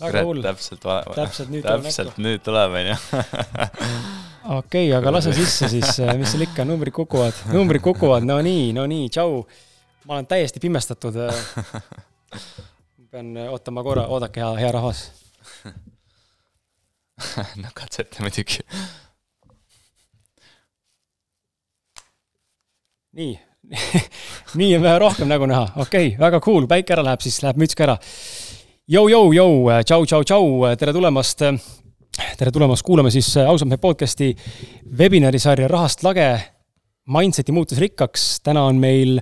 väga hull. täpselt, täpselt nüüd tuleb täpselt näkku. nüüd tuleb, onju. okei, aga lase sisse siis, mis seal ikka, numbrid kukuvad, numbrid kukuvad, no nii, no nii, tšau. ma olen täiesti pimestatud. pean ootama korra, oodake, hea, hea rahvas. no katseta muidugi. nii, nii on vähe rohkem nägu näha, okei okay,, väga cool, päike ära läheb, siis läheb müts ka ära. Jou-jou-jou, tšau-tšau-tšau, tere tulemast. tere tulemast, kuulame siis ausalt mehe podcast'i webinari sarja Rahast lage. Mindseti muutus rikkaks, täna on meil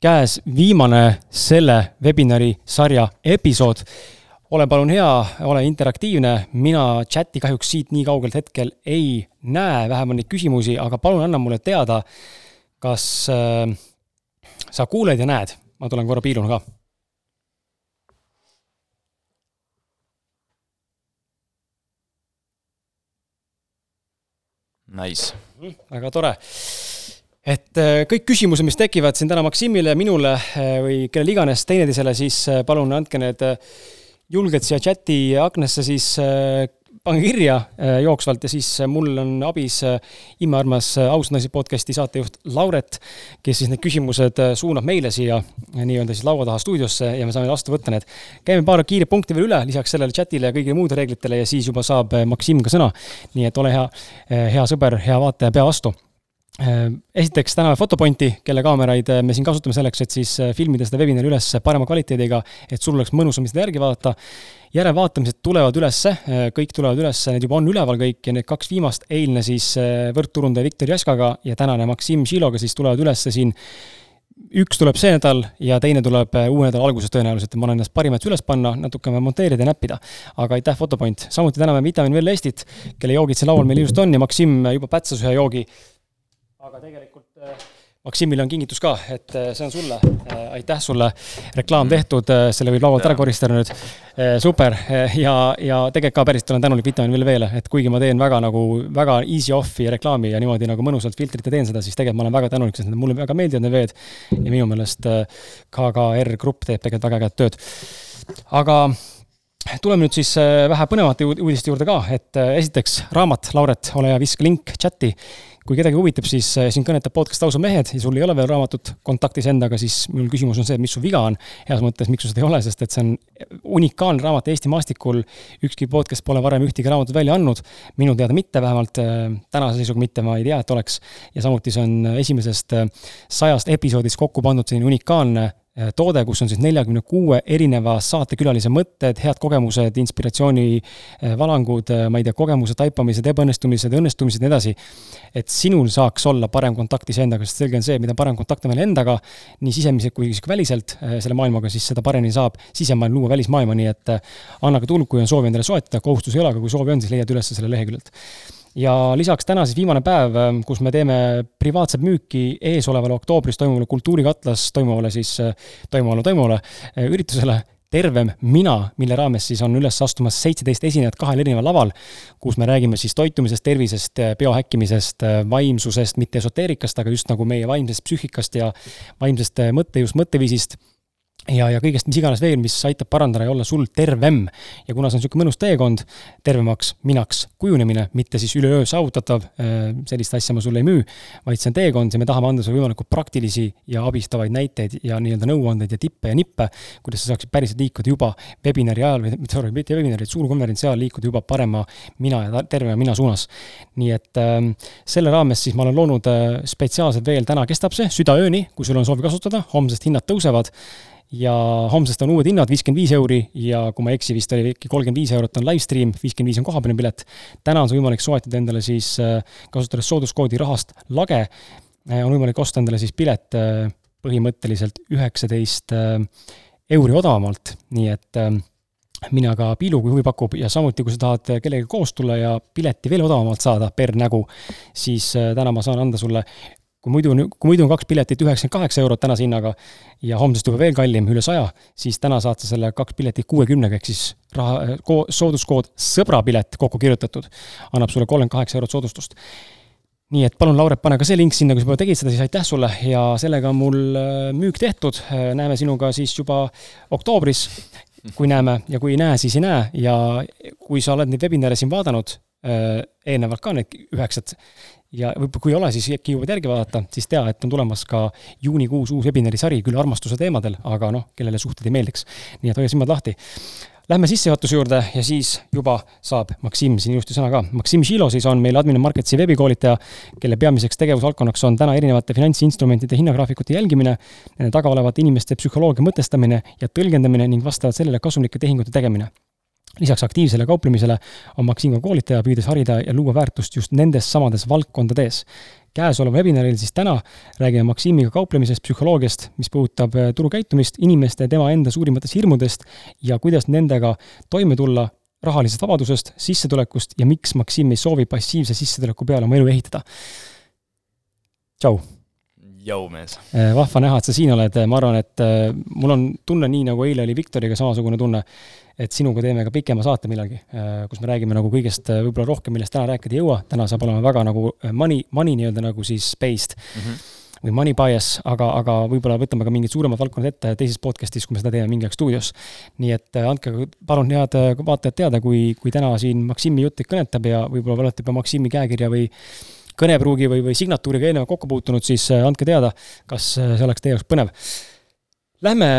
käes viimane selle webinari sarja episood ole palun hea, ole interaktiivne, mina chati kahjuks siit nii kaugelt hetkel ei näe, vähemalt neid küsimusi, aga palun anna mulle teada, kas äh, sa kuuled ja näed, ma tulen korra piilun ka. Nice. väga tore. et äh, kõik küsimused, mis tekivad siin täna Maksimile, minule äh, või kellele iganes teineteisele, siis äh, palun andke need julgelt siia chati aknasse siis pange kirja äh, jooksvalt ja siis äh, mul on abis äh, imearmas Ausad naised podcasti saatejuht Lauret, kes siis need küsimused suunab meile siia nii-öelda siis laua taha stuudiosse ja me saame vastu võtta need. käime paar kiiret punkti veel üle, lisaks sellele chatile ja kõigile muudele reeglitele ja siis juba saab Maksim ka sõna. nii et ole hea, hea sõber, hea vaataja, pea vastu esiteks täname Fotopointi, kelle kaameraid äh, me siin kasutame selleks, et siis äh, filmida seda webinari üles parema kvaliteediga, et sul oleks mõnusam seda järgi vaadata. järelvaatamised tulevad ülesse, kõik tulevad ülesse, need juba on üleval kõik ja need kaks viimast, eilne siis võrkturundaja Viktor Jaskaga ja tänane Maksim Šiloga siis tulevad ülesse siin üks tuleb see nädal ja teine tuleb uue nädala alguses tõenäoliselt ja ma olen ennast parimat üles panna, natuke monteerida ja näppida. aga aitäh, Fotopoint, samuti täname Vitamin Well Eestit, kelle joogid siin laual meil ilusasti on ja Maksim juba pätsas ühe joogi aga tegelikult äh, Maksimile on kingitus ka, et äh, see on sulle, aitäh sulle, reklaam tehtud, selle võib laualt ära koristada nüüd. super ja, ja tegelikult ka päriselt olen tänulik Vitamin Well Veele, et kuigi ma teen väga nagu väga easy off'i reklaami ja niimoodi nagu mõnusalt filtrita teen seda, siis tegelikult ma olen väga tänulik, sest mulle väga meeldivad need veed. ja minu meelest äh, KKR Grupp teeb tegelikult väga ägedat tööd. aga tuleme nüüd siis äh, vähe põnevate uud- uudiste juurde ka, et äh, esiteks raamat, Lauret, ole hea, viska link chati. Kui kedagi huvitab, siis äh, sind kõnetab podcast Ausad mehed ja sul ei ole veel raamatut kontaktis endaga, siis mul küsimus on see, mis su viga on. heas mõttes, miks sul seda ei ole, sest et see on unikaalne raamat Eesti maastikul. ükski podcast pole varem ühtegi raamatut välja andnud, minu teada mitte, vähemalt äh, tänase seisuga mitte, ma ei tea, et oleks. ja samuti see on esimesest äh, sajast episoodist kokku pandud selline unikaalne toode, kus on siis neljakümne kuue erineva saatekülalise mõtted, head kogemused, inspiratsioonivalangud, ma ei tea, kogemused, taipamised, ebaõnnestumised, õnnestumised ja nii edasi. et sinul saaks olla parem kontakt iseendaga, sest selge on see, mida parem kontakt on meil endaga, nii sisemiselt kui ka väliselt äh, selle maailmaga, siis seda paremini saab sisemaailm luua välismaailma, nii et äh, anna ka tuld, kui on soovi endale soetada, kohustus ei ole, aga kui soovi on, siis leiad üles selle leheküljelt ja lisaks täna siis viimane päev, kus me teeme privaatset müüki eesolevale oktoobris toimuvale Kultuurikatlas toimuvale siis, toimuvale, toimuvale äh, üritusele tervem mina, mille raames siis on üles astumas seitseteist esinejat kahel erineval laval, kus me räägime siis toitumisest, tervisest, biohäkkimisest, vaimsusest, mitte esoteerikast, aga just nagu meie vaimsest psüühikast ja vaimsest mõttejõust, mõtteviisist ja, ja kõigest, mis iganes veel, mis aitab parandada ja olla sul tervem. ja kuna see on niisugune mõnus teekond, tervemaks minaks kujunemine, mitte siis üleöö saavutatav, sellist asja ma sulle ei müü, vaid see on teekond ja me tahame anda sulle võimalikult praktilisi ja abistavaid näiteid ja nii-öelda nõuandeid ja tippe ja nippe, kuidas sa saaksid päriselt liikuda juba webinari ajal või sorry, mitte webinari, suurkonverentsi ajal liikuda juba parema mina ja terve mina suunas. nii et äh, selle raames siis ma olen loonud äh, spetsiaalselt veel, täna kestab see südaööni, kui sul on soovi kasutada, homsest hinnad tõusevad ja homsest on uued hinnad, viiskümmend viis euri ja kui ma ei eksi, vist oli äkki kolmkümmend viis eurot on live stream, viiskümmend viis on kohapealne pilet. täna on sul võimalik soetada endale siis äh, kasutades sooduskoodi rahast lage, on võimalik osta endale siis pilet äh, põhimõtteliselt üheksateist äh, euri odavamalt, nii et mina ka Piilu, kui huvi pakub ja samuti, kui sa tahad kellegagi koos tulla ja pileti veel odavamalt saada per nägu, siis täna ma saan anda sulle kui muidu kui muidu on kaks piletit üheksakümmend kaheksa eurot tänase hinnaga ja homsest juba veel kallim, üle saja, siis täna saad sa selle kaks piletit kuuekümnega ehk siis raha, sooduskood sõbrapilet kokku kirjutatud annab sulle kolmkümmend kaheksa eurot soodustust nii et palun, Lauret, pane ka see link sinna, kui sa juba tegid seda, siis aitäh sulle ja sellega on mul müük tehtud. näeme sinuga siis juba oktoobris kui näeme ja kui ei näe, siis ei näe ja kui sa oled neid webinare siin vaadanud eelnevalt ka need üheksat, ja võib-olla kui ei ole, siis äkki jõuad järgi vaadata, siis tea, et on tulemas ka juunikuus uus webinari sari, küll armastuse teemadel, aga noh, kellele suhted ei meeldiks. nii et hoia silmad lahti. Lähme sissejuhatuse juurde ja siis juba saab Maksim siin ilusti sõna ka. Maksim Žilo siis on meil Admin Marketsi veebikoolitaja, kelle peamiseks tegevusvaldkonnaks on täna erinevate finantsinstrumentide hinnagraafikute jälgimine, nende taga olevate inimeste psühholoogia mõtestamine ja tõlgendamine ning vastavalt sellele kasumlike tehingute tegemine lisaks aktiivsele kauplemisele on Maxim ka koolitaja, püüdes harida ja luua väärtust just nendes samades valdkondades. käesoleval webinaril siis täna räägime Maximiga kauplemisest, psühholoogiast, mis puudutab äh, turukäitumist, inimeste, tema enda suurimatest hirmudest ja kuidas nendega toime tulla, rahalisest vabadusest, sissetulekust ja miks Maxim ei soovi passiivse sissetuleku peale oma elu ehitada. tšau! Jõu, mees! Äh, vahva näha, et sa siin oled, ma arvan, et äh, mul on tunne nii, nagu eile oli Viktoriga samasugune tunne et sinuga teeme ka pikema saate millalgi, kus me räägime nagu kõigest võib-olla rohkem, millest täna rääkida ei jõua, täna saab olema väga nagu money, money nii-öelda nagu siis based mm. -hmm või money bias, aga, aga võib-olla võtame ka mingid suuremad valdkonnad ette teises podcast'is, kui me seda teeme mingi aeg stuudios. nii et andke palun head vaatajad teada, kui, kui täna siin Maksimi jutt teid kõnetab ja võib-olla olete juba Maksimi käekirja või kõnepruugi või, või signatuuriga eelnevalt kokku puutunud, siis andke teada, kas see oleks teie jaoks põnev. Lähme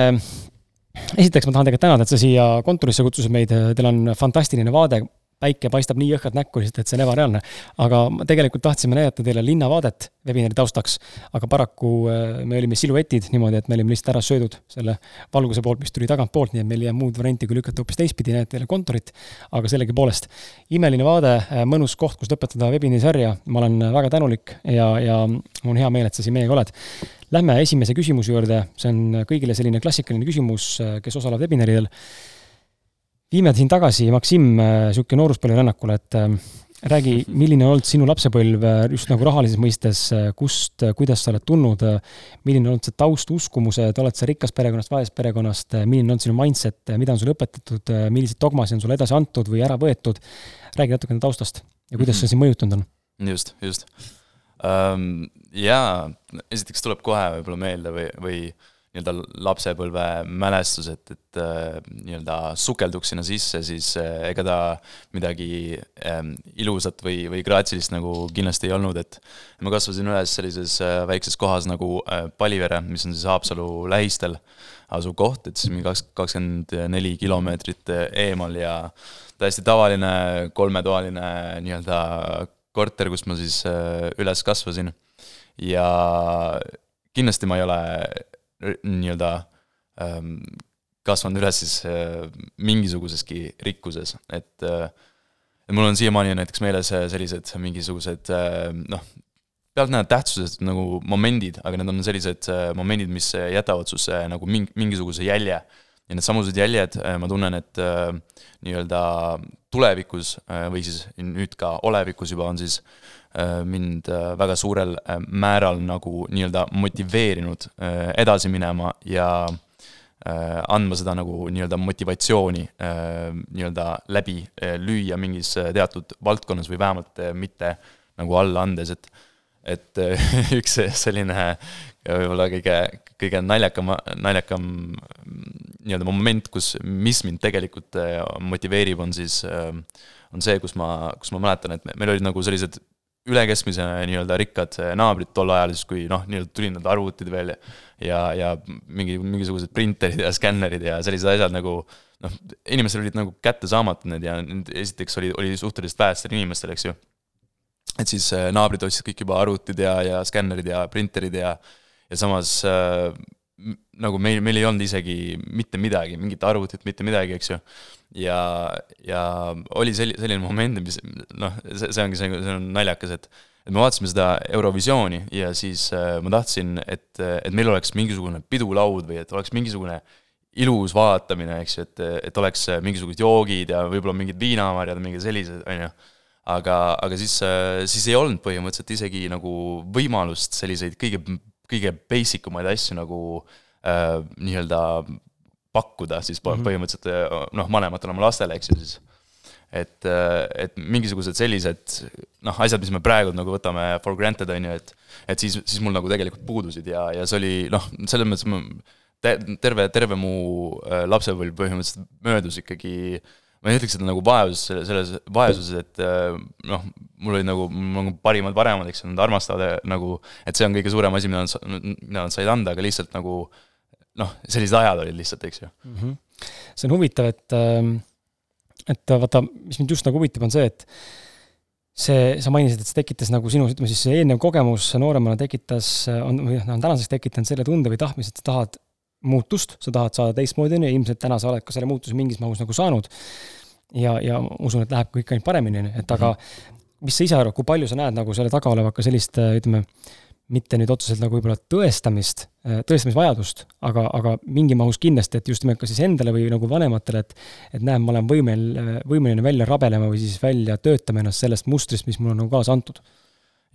esiteks ma tahan tegelikult tänada, et sa siia kontorisse kutsusid meid, teil on fantastiline vaade, päike paistab nii jõhkralt näkku lihtsalt, et see on ebareaalne. aga tegelikult tahtsime näidata teile linnavaadet webinari taustaks, aga paraku äh, me olime siluetid niimoodi, et me olime lihtsalt ära söödud selle valguse poolt, mis tuli tagantpoolt, nii et meil ei jää muud varianti kui lükata hoopis teistpidi, näidata teile kontorit. aga sellegipoolest, imeline vaade, äh, mõnus koht, kus lõpetada webinari sarja, ma olen väga tänulik ja, ja mul on hea meel, et sa siin meiega oled Lähme esimese küsimuse juurde, see on kõigile selline klassikaline küsimus, kes osalevad webinaridel. Viime sind tagasi, Maksim, niisugune nooruspõlverännakule, et äh, räägi, milline on olnud sinu lapsepõlv äh, just nagu rahalises mõistes, äh, kust, kuidas sa oled tulnud, milline on olnud see taust, uskumused, oled sa rikkast perekonnast, vaesest perekonnast, milline on sinu mindset, mida on sulle õpetatud, milliseid dogmasid on sulle edasi antud või ära võetud, räägi natukene taustast ja kuidas mm -hmm. see sind mõjutanud on? just, just um,. jaa, esiteks tuleb kohe võib-olla meelde või, või nii-öelda lapsepõlve mälestus, et, et äh, nii-öelda sukelduks sinna sisse, siis äh, ega ta midagi äh, ilusat või, või graatsilist nagu kindlasti ei olnud, et ma kasvasin üles sellises äh, väikses kohas nagu Palivere, mis on siis Haapsalu lähistel asuv koht, et siis mingi kaks, kakskümmend neli kilomeetrit eemal ja täiesti tavaline kolmetoaline nii-öelda korter, kus ma siis üles kasvasin. ja kindlasti ma ei ole nii-öelda ähm, kasvanud üles siis äh, mingisuguseski rikkuses, et äh, et mul on siiamaani näiteks meeles sellised mingisugused noh, pealtnäha tähtsused nagu momendid, aga need on sellised momendid, mis jätavad susse nagu ming-, mingisuguse jälje. ja needsamused jäljed, ma tunnen, et nii-öelda tulevikus äh, või siis nüüd ka olevikus juba on siis äh, mind äh, väga suurel määral nagu nii-öelda motiveerinud edasi minema ja andma seda nagu nii-öelda motivatsiooni nii-öelda läbi lüüa mingis teatud valdkonnas või vähemalt mitte nagu alla andes, et et üks selline võib-olla kõige, kõige naljakam, naljakam nii-öelda moment, kus, mis mind tegelikult äh, motiveerib, on siis, äh, on see, kus ma, kus ma mäletan, et meil olid nagu sellised üle keskmise nii-öelda rikkad äh, naabrid tol ajal, siis kui noh, nii-öelda tulid need arvutid veel ja, ja mingi, mingisugused printerid ja skännerid ja sellised asjad nagu noh, inimestel olid nagu kättesaamatud need ja need esiteks oli, oli suhteliselt vähestel inimestel, eks ju. et siis naabrid ostsid kõik juba arvutid ja, ja skännerid ja printerid ja ja samas äh, nagu meil, meil ei olnud isegi mitte midagi, mingit arvutit, mitte midagi, eks ju. Ja, ja oli selli-, selline moment, mis noh, see, see ongi see, see on naljakas, et et me vaatasime seda Eurovisiooni ja siis äh, ma tahtsin, et, et meil oleks mingisugune pidulaud või et oleks mingisugune ilus vaatamine, eks ju, et, et oleks mingisugused joogid ja võib-olla mingid viinamarjad, mingid sellised, on ju. aga, aga siis, siis ei olnud põhimõtteliselt isegi nagu võimalust selliseid kõige kõige basic umaid asju nagu äh, nii-öelda pakkuda siis mm -hmm. põhimõtteliselt äh, noh, vanematele oma lastele, eks ju siis. et, äh, et mingisugused sellised noh, asjad, mis me praegu nagu võtame for granted, on ju, et et siis, siis mul nagu tegelikult puudusid ja, ja see oli noh, selles mõttes ma te, terve, terve mu äh, lapsepõlv põhimõtteliselt möödus ikkagi ma ei ütleks, et nagu vaesus, selles vaesuses, et äh, noh, mul olid nagu, mul on parimad paremad, eks ju, nad armastavad nagu, et see on kõige suurem asi, mida nad, mida nad said anda, aga lihtsalt nagu noh, sellised ajad olid lihtsalt, eks ju mm. -hmm. see on huvitav, et, ähm, et vaata, mis mind just nagu huvitab, on see, et see, sa mainisid, et see tekitas nagu sinus, ütleme siis see eelnev kogemus nooremana tekitas, on, või noh, on tänaseks tekitanud selle tunde või tahtmise, et sa tahad muutust, sa tahad saada teistmoodi, on ju, ilmselt täna sa oled ka selle muutuse mingis mahus nagu saanud. ja, ja usun, et läheb kõik ainult paremini, on ju, et aga mhm. mis sa ise arvad, kui palju sa näed nagu selle taga olevat ka sellist, ütleme, mitte nüüd otseselt nagu võib-olla tõestamist, äh, tõestamisvajadust, aga, aga mingi mahus kindlasti, et just nimelt ka siis endale või nagu vanematele, et et näe, ma olen võimel, võimeline välja rabelema või siis välja töötama ennast sellest mustrist, mis mulle on nagu kaasa antud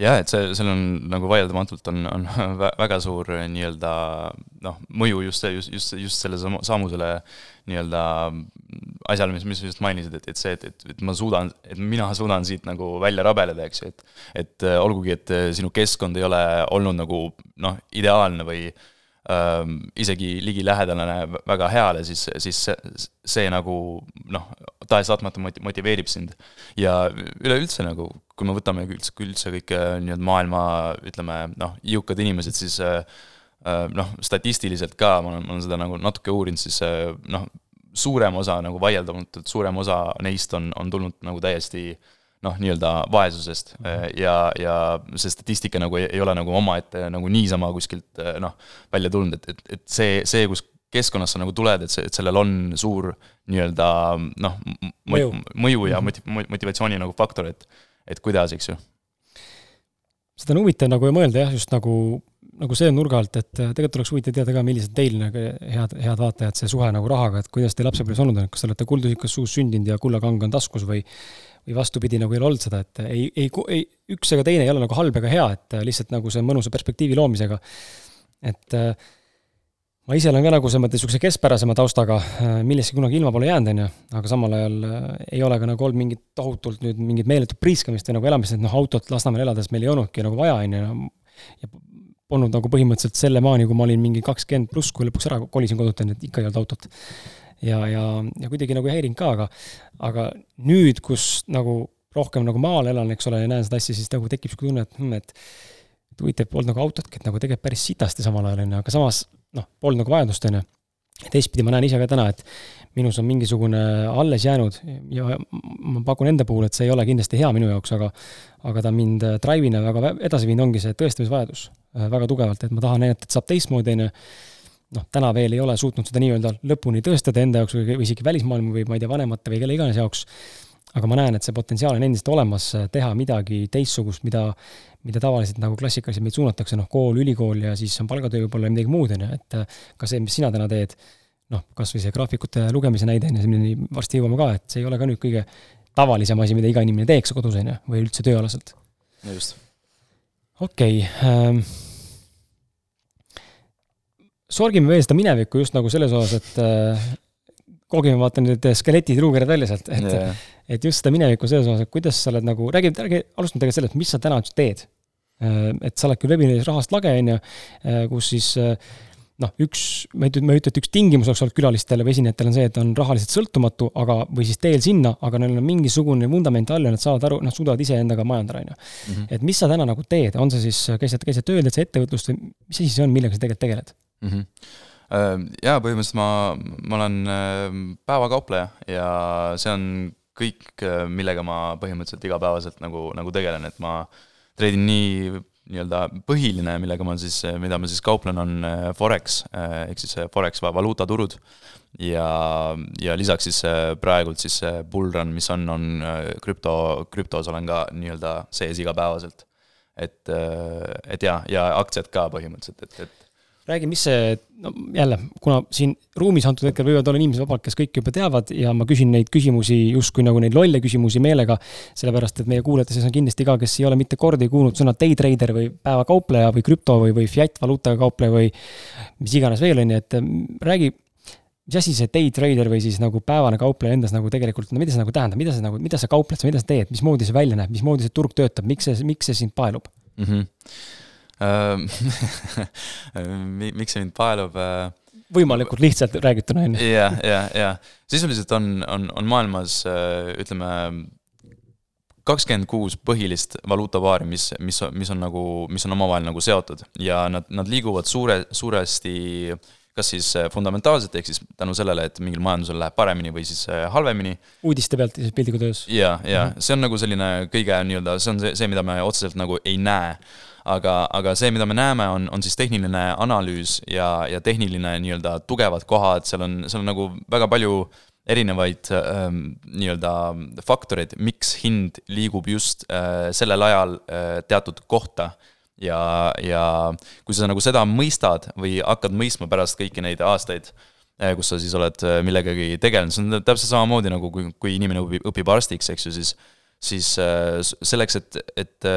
jah, et see, seal on nagu vaieldamatult on, on väga suur nii-öelda noh, mõju just see, just, just, just selle samu, samusele nii-öelda asjale, mis, mis sa just mainisid, et, et see, et, et, et ma suudan, et mina suudan siit nagu välja rabeleda, eks ju, et et äh, olgugi, et äh, sinu keskkond ei ole olnud nagu noh, ideaalne või ähm, isegi ligilähedane väga heale, siis, siis see, see nagu noh, tahes-tahtmata motiveerib sind. ja üleüldse nagu kui me võtame üldse, üldse kõik äh, nii-öelda maailma ütleme noh, jõukad inimesed, siis äh, äh, noh, statistiliselt ka ma olen, ma olen seda nagu natuke uurinud, siis noh, suurem osa nagu vaieldamatult, suurem osa neist on, on tulnud nagu täiesti noh, nii-öelda vaesusest mhm. ja, ja see statistika nagu ei, ei ole nagu omaette nagu niisama kuskilt noh, välja tulnud, et, et, et see, see, kus keskkonnast sa nagu tuled, et see, et sellel on suur nii-öelda noh, mõju, mõju ja mhm. moti-, motivatsiooni nagu faktor, et et kuidas, eks ju. seda on huvitav nagu mõelda jah, just nagu, nagu see nurga alt, et äh, tegelikult oleks huvitav teada ka, millised teil nagu head, head vaatajad, see suhe nagu rahaga, et kuidas teil lapsepõlves olnud on, kas te olete kuldusükas suus sündinud ja kullakang on taskus või või vastupidi, nagu ei ole olnud seda, et ei, ei, ei, üks ega teine ei ole nagu halb ega hea, et lihtsalt nagu see mõnusa perspektiivi loomisega. et äh, ma ise olen ka nagu selles mõttes niisuguse keskpärasema taustaga, äh, millestki kunagi ilma pole jäänud, on ju, aga samal ajal äh, ei ole ka nagu olnud mingit tohutult nüüd mingit meeletut priiskamist või nagu elamist, et noh, autot Lasnamäel elades meil ei olnudki nagu vaja, on ju, ja polnud nagu põhimõtteliselt selle maani, kui ma olin mingi kakskümmend pluss, kui lõpuks ära kolisin kodult, on ju, et ikka ei olnud autot. ja, ja, ja kuidagi nagu ei häirinud ka, aga, aga nüüd, kus nagu rohkem nagu maal elan, eks ole, ja näen seda asja, siis nagu tekib niisugune tunne, et hmm, et huvitav, polnud nagu autotki, et nagu tegelikult päris sitasti samal ajal, on ju, aga samas noh, polnud nagu vajadust, on ju. teistpidi ma näen ise ka täna, et minus on mingisugune alles jäänud ja ma pakun enda puhul, et see ei ole kindlasti hea minu jaoks, aga aga ta mind drive'ina väga edasi viinud, ongi see tõestamisvajadus äh, väga tugevalt, et ma tahan näidata, et saab teistmoodi, on ju noh, täna veel ei ole suutnud seda nii-öelda lõpuni tõestada enda jaoks või, isegi välismaailma või ma ei tea, vanemate või kelle iganes jaoks, aga ma näen, et see potentsiaal on endiselt olemas, teha midagi teistsugust, mida, mida tavaliselt nagu klassikaliselt meid suunatakse, noh, kool, ülikool ja siis on palgatöö võib-olla midagi muud, on ju, et ka see, mis sina täna teed, noh, kas või see graafikute lugemise näide, on ju, milleni varsti jõuame ka, et see ei ole ka nüüd kõige tavalisem asi, mida iga inimene teeks kodus, on ju, või üldse tööalaselt. just. okei okay, ähm,. sorgime veel seda minevikku just nagu selles osas, et äh, koogime vaata need skeletid, luukered välja sealt, et yeah. et just seda minevikku selles osas, et kuidas sa oled nagu, räägi, räägi, alustame tegelikult sellest, mis sa täna üldse teed. Äh, et sa oled küll veebilehes Rahast lage, on ju, äh, kus siis äh, noh, üks, ma ei ütle, ma ei ütle, et üks tingimus oleks olnud külalistele või esinejatele on see, et on rahaliselt sõltumatu, aga, või siis teel sinna, aga neil on mingisugune vundament all ja nad saavad aru, nad suudavad iseendaga majandada, on ju. Mhm. et mis sa täna nagu teed, on see siis, käisid, käisid tööl, teed sa ettevõtlust või mis asi see on, millega sa tegelikult tegeled mm? -hmm Äh, jaa, põhimõtteliselt ma, ma olen päevakaupleja ja see on kõik, millega ma põhimõtteliselt igapäevaselt nagu, nagu tegelen, et ma treidin nii nii-öelda põhiline, millega ma siis, mida ma siis kauplen, on Forex, ehk siis Forex valuutaturud. ja, ja lisaks siis praegult siis bullrun, mis on, on krüpto, krüptos olen ka nii-öelda sees igapäevaselt. et, et jaa, ja aktsiad ka põhimõtteliselt, et, et räägi, mis see, no jälle, kuna siin ruumis antud hetkel võivad olla inimesed vabalt, kes kõike juba teavad ja ma küsin neid küsimusi justkui nagu neid lolle küsimusi meelega, sellepärast et meie kuulajate seas on kindlasti ka, kes ei ole mitte kordagi kuulnud sõna day trader või päevakaupleja või krüpto või, või fiat valuutaga kaupleja või mis iganes veel, on ju, et mm, räägi, mis asi see day trader või siis nagu päevane kaupleja endas nagu tegelikult, no mida see nagu tähendab, mida sa nagu, mida sa kaupled, mida sa teed, mismoodi see välja näeb, mismoodi see turg töötab, miks see, miks see sind paelub mm? -hmm miks see mind paelub? Võimalikult lihtsalt räägituna, on ju. jah, ja, ja sisuliselt on, on, on maailmas ütleme kakskümmend kuus põhilist valuutapaari, mis, mis, mis on nagu, mis on omavahel nagu seotud ja nad, nad liiguvad suure, suuresti kas siis fundamentaalselt, ehk siis tänu sellele, et mingil majandusel läheb paremini või siis halvemini. uudiste pealt siis piltlikult öeldes. ja, ja mm -hmm. see on nagu selline kõige nii-öelda, see on see, see, mida me otseselt nagu ei näe. Aga, aga see, mida me näeme, on, on siis tehniline analüüs ja, ja tehniline nii-öelda tugevad kohad, seal on, seal on nagu väga palju erinevaid äh, nii-öelda faktoreid, miks hind liigub just äh, sellel ajal äh, teatud kohta. ja, ja kui sa nagu seda mõistad või hakkad mõistma pärast kõiki neid aastaid äh,, kus sa siis oled äh, millegagi tegelenud, see on täpselt samamoodi nagu kui, kui inimene õpib, õpib arstiks, eks ju, siis siis äh, selleks, et, et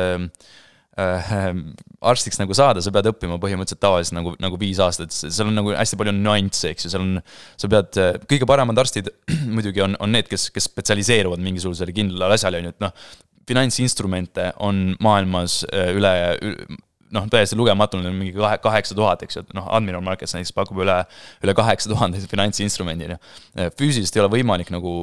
arstiks nagu saada, sa pead õppima põhimõtteliselt tavaliselt nagu, nagu viis aastat, seal on nagu hästi palju nüansse, eks ju, seal on, sa pead, kõige paremad arstid muidugi on, on need, kes, kes spetsialiseeruvad mingisugusele kindlale asjale, on ju, et noh, finantsinstrumente on maailmas äh, üle, üle noh, täiesti lugematu, need on mingi kahe, kaheksa tuhat, eks ju, noh, Admiral Markets näiteks pakub üle, üle kaheksa tuhande finantsinstrumendi, on ju. füüsiliselt ei ole võimalik nagu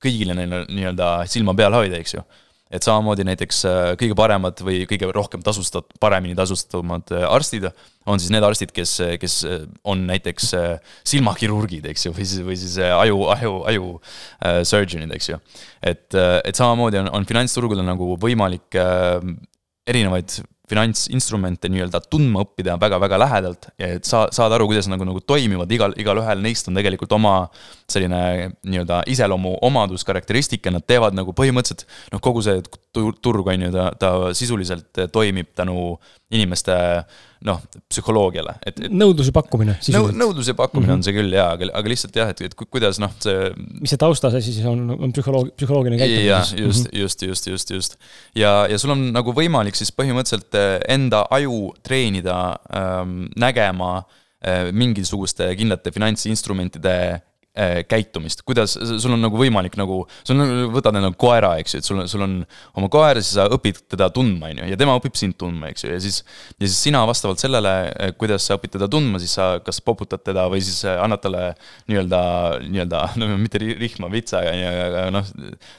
kõigile neile nii-öelda silma peal hoida, eks ju et samamoodi näiteks äh, kõige paremad või kõige rohkem tasustat-, paremini tasustatumad äh, arstid on siis need arstid, kes, kes äh, on näiteks silmakirurgid, eks ju, või siis, või siis aju, aju, aju surgeon'id, eks ju. et, et samamoodi on, on finantsturgudel nagu võimalik erinevaid finantsinstrumente nii-öelda tundma õppida väga-väga lähedalt et sa, saad aru, kuidas nagu, nagu toimivad, igal, igalühel neist on tegelikult oma selline nii-öelda iseloomuomadus, karakteristika, nad teevad nagu põhimõtteliselt noh, kogu see turg on ju, ta, ta sisuliselt toimib tänu inimeste noh, psühholoogiale, et, et. nõudluse pakkumine. nõu-, nõudluse pakkumine mm -hmm. on see küll jaa, aga, aga lihtsalt jah, et, et kuidas noh, see. mis see taustas siis on, on psühholoog-, psühholoogiline käitumine? jah, just mm, -hmm. just, just, just, just. ja, ja sul on nagu võimalik siis põhimõtteliselt eh, enda aju treenida ähm, nägema äh, mingisuguste kindlate finantsinstrumentide Äh, käitumist, kuidas sul on nagu võimalik nagu, sul on, võtad nagu koera, eks ju, et sul on, sul on oma koer siis sa õpid teda tundma, on ju, ja tema õpib sind tundma, eks ju, ja siis. ja siis sina vastavalt sellele, äh, kuidas sa õpid teda tundma, siis sa kas poputad teda või siis äh, annad talle nii-öelda, nii-öelda, no mitte rihma, vitsa, aga noh.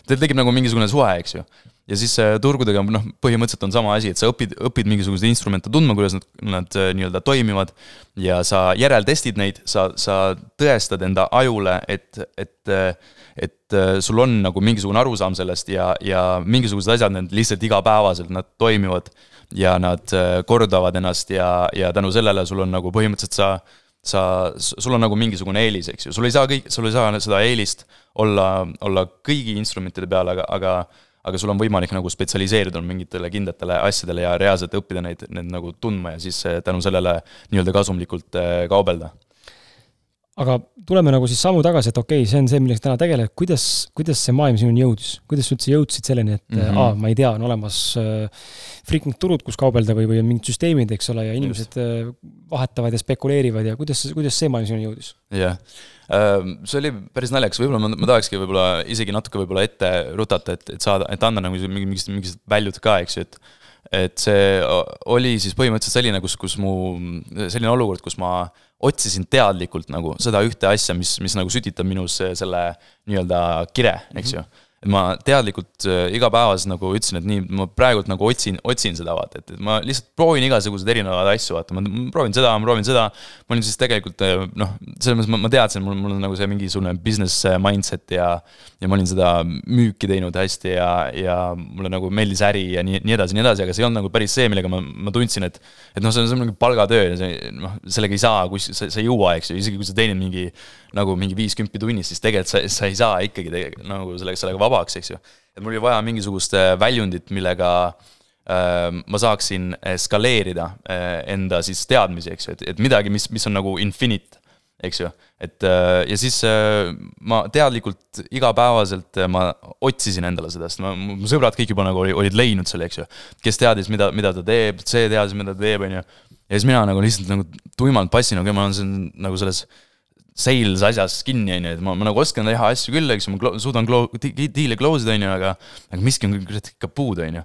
Teil tekib nagu mingisugune suhe, eks ju ja siis turgudega noh, põhimõtteliselt on sama asi, et sa õpid, õpid mingisuguseid instrumente tundma, kuidas nad, nad äh, nii-öelda toimivad. ja sa järeltestid neid, sa, sa tõestad enda ajule, et, et, et äh, sul on nagu mingisugune arusaam sellest ja, ja mingisugused asjad, need lihtsalt igapäevaselt, nad toimivad. ja nad äh, kordavad ennast ja, ja tänu sellele sul on nagu põhimõtteliselt sa sa, sul on nagu mingisugune eelis, eks ju, sul ei saa kõik, sul ei saa seda eelist olla, olla kõigi instrumentide peal, aga, aga aga sul on võimalik nagu spetsialiseeruda mingitele kindlatele asjadele ja reaalselt õppida neid, neid nagu tundma ja siis eh, tänu sellele nii-öelda kasumlikult eh, kaubelda. aga tuleme nagu siis sammu tagasi, et okei okay,, see on see, millega täna tegeled, kuidas, kuidas see maailm sinuni jõudis, kuidas sa üldse jõudsid selleni, et mm -hmm. aa, ma ei tea, on olemas äh, freaking turud, kus kaubelda või, või on mingid süsteemid, eks ole, ja inimesed Just. vahetavad ja spekuleerivad ja kuidas, kuidas see maailm sinuni jõudis? jah yeah see oli päris naljakas, võib-olla ma, ma tahakski võib-olla isegi natuke võib-olla ette rutata, et, et saada, et anda nagu mingi, mingid, mingid väljud ka, eks ju, et et see oli siis põhimõtteliselt selline, kus, kus mu, selline olukord, kus ma otsisin teadlikult nagu seda ühte asja, mis, mis nagu sütitab minus selle nii-öelda kire, eks ju mm. -hmm ma teadlikult äh, igapäevaselt nagu ütlesin, et nii, ma praegult nagu otsin, otsin seda vaata, et, et ma lihtsalt proovin igasuguseid erinevaid asju, vaata, ma proovin seda, ma proovin seda. ma olin siis tegelikult äh, noh, selles mõttes ma, ma teadsin, mul, mul on nagu see mingisugune business äh, mindset ja. ja ma olin seda müüki teinud hästi ja, ja mulle nagu meeldis äri ja nii, nii edasi, nii edasi, aga see ei olnud nagu päris see, millega ma, ma tundsin, et. et noh, see on, see on mingi palgatöö ja see noh, sellega ei saa, kus sa, sa ei jõua, eks ju, isegi kui sa teenid mingi nagu mingi viis kümpi tunnis, siis tegelikult sa, sa ei saa ikkagi tegelikult nagu sellega, sellega vabaks, eks ju. et mul oli vaja mingisugust äh, väljundit, millega äh, ma saaksin skaleerida äh, enda siis teadmisi, eks ju, et, et midagi, mis, mis on nagu infinite, eks ju. et äh, ja siis äh, ma teadlikult igapäevaselt ma otsisin endale seda, sest ma, mu sõbrad kõik juba nagu oli, olid leidnud selle, eks ju. kes teadis, mida, mida ta teeb, see teadis, mida ta teeb, on ju. ja siis mina nagu lihtsalt nagu tuimalt passin, okei okay,, ma olen siin nagu selles sales asjas kinni, on ju, et ma, ma nagu oskan teha asju küll, eks ma suudan diil'e close ida, on ju, aga aga miski on kurat ikka puudu, on ju.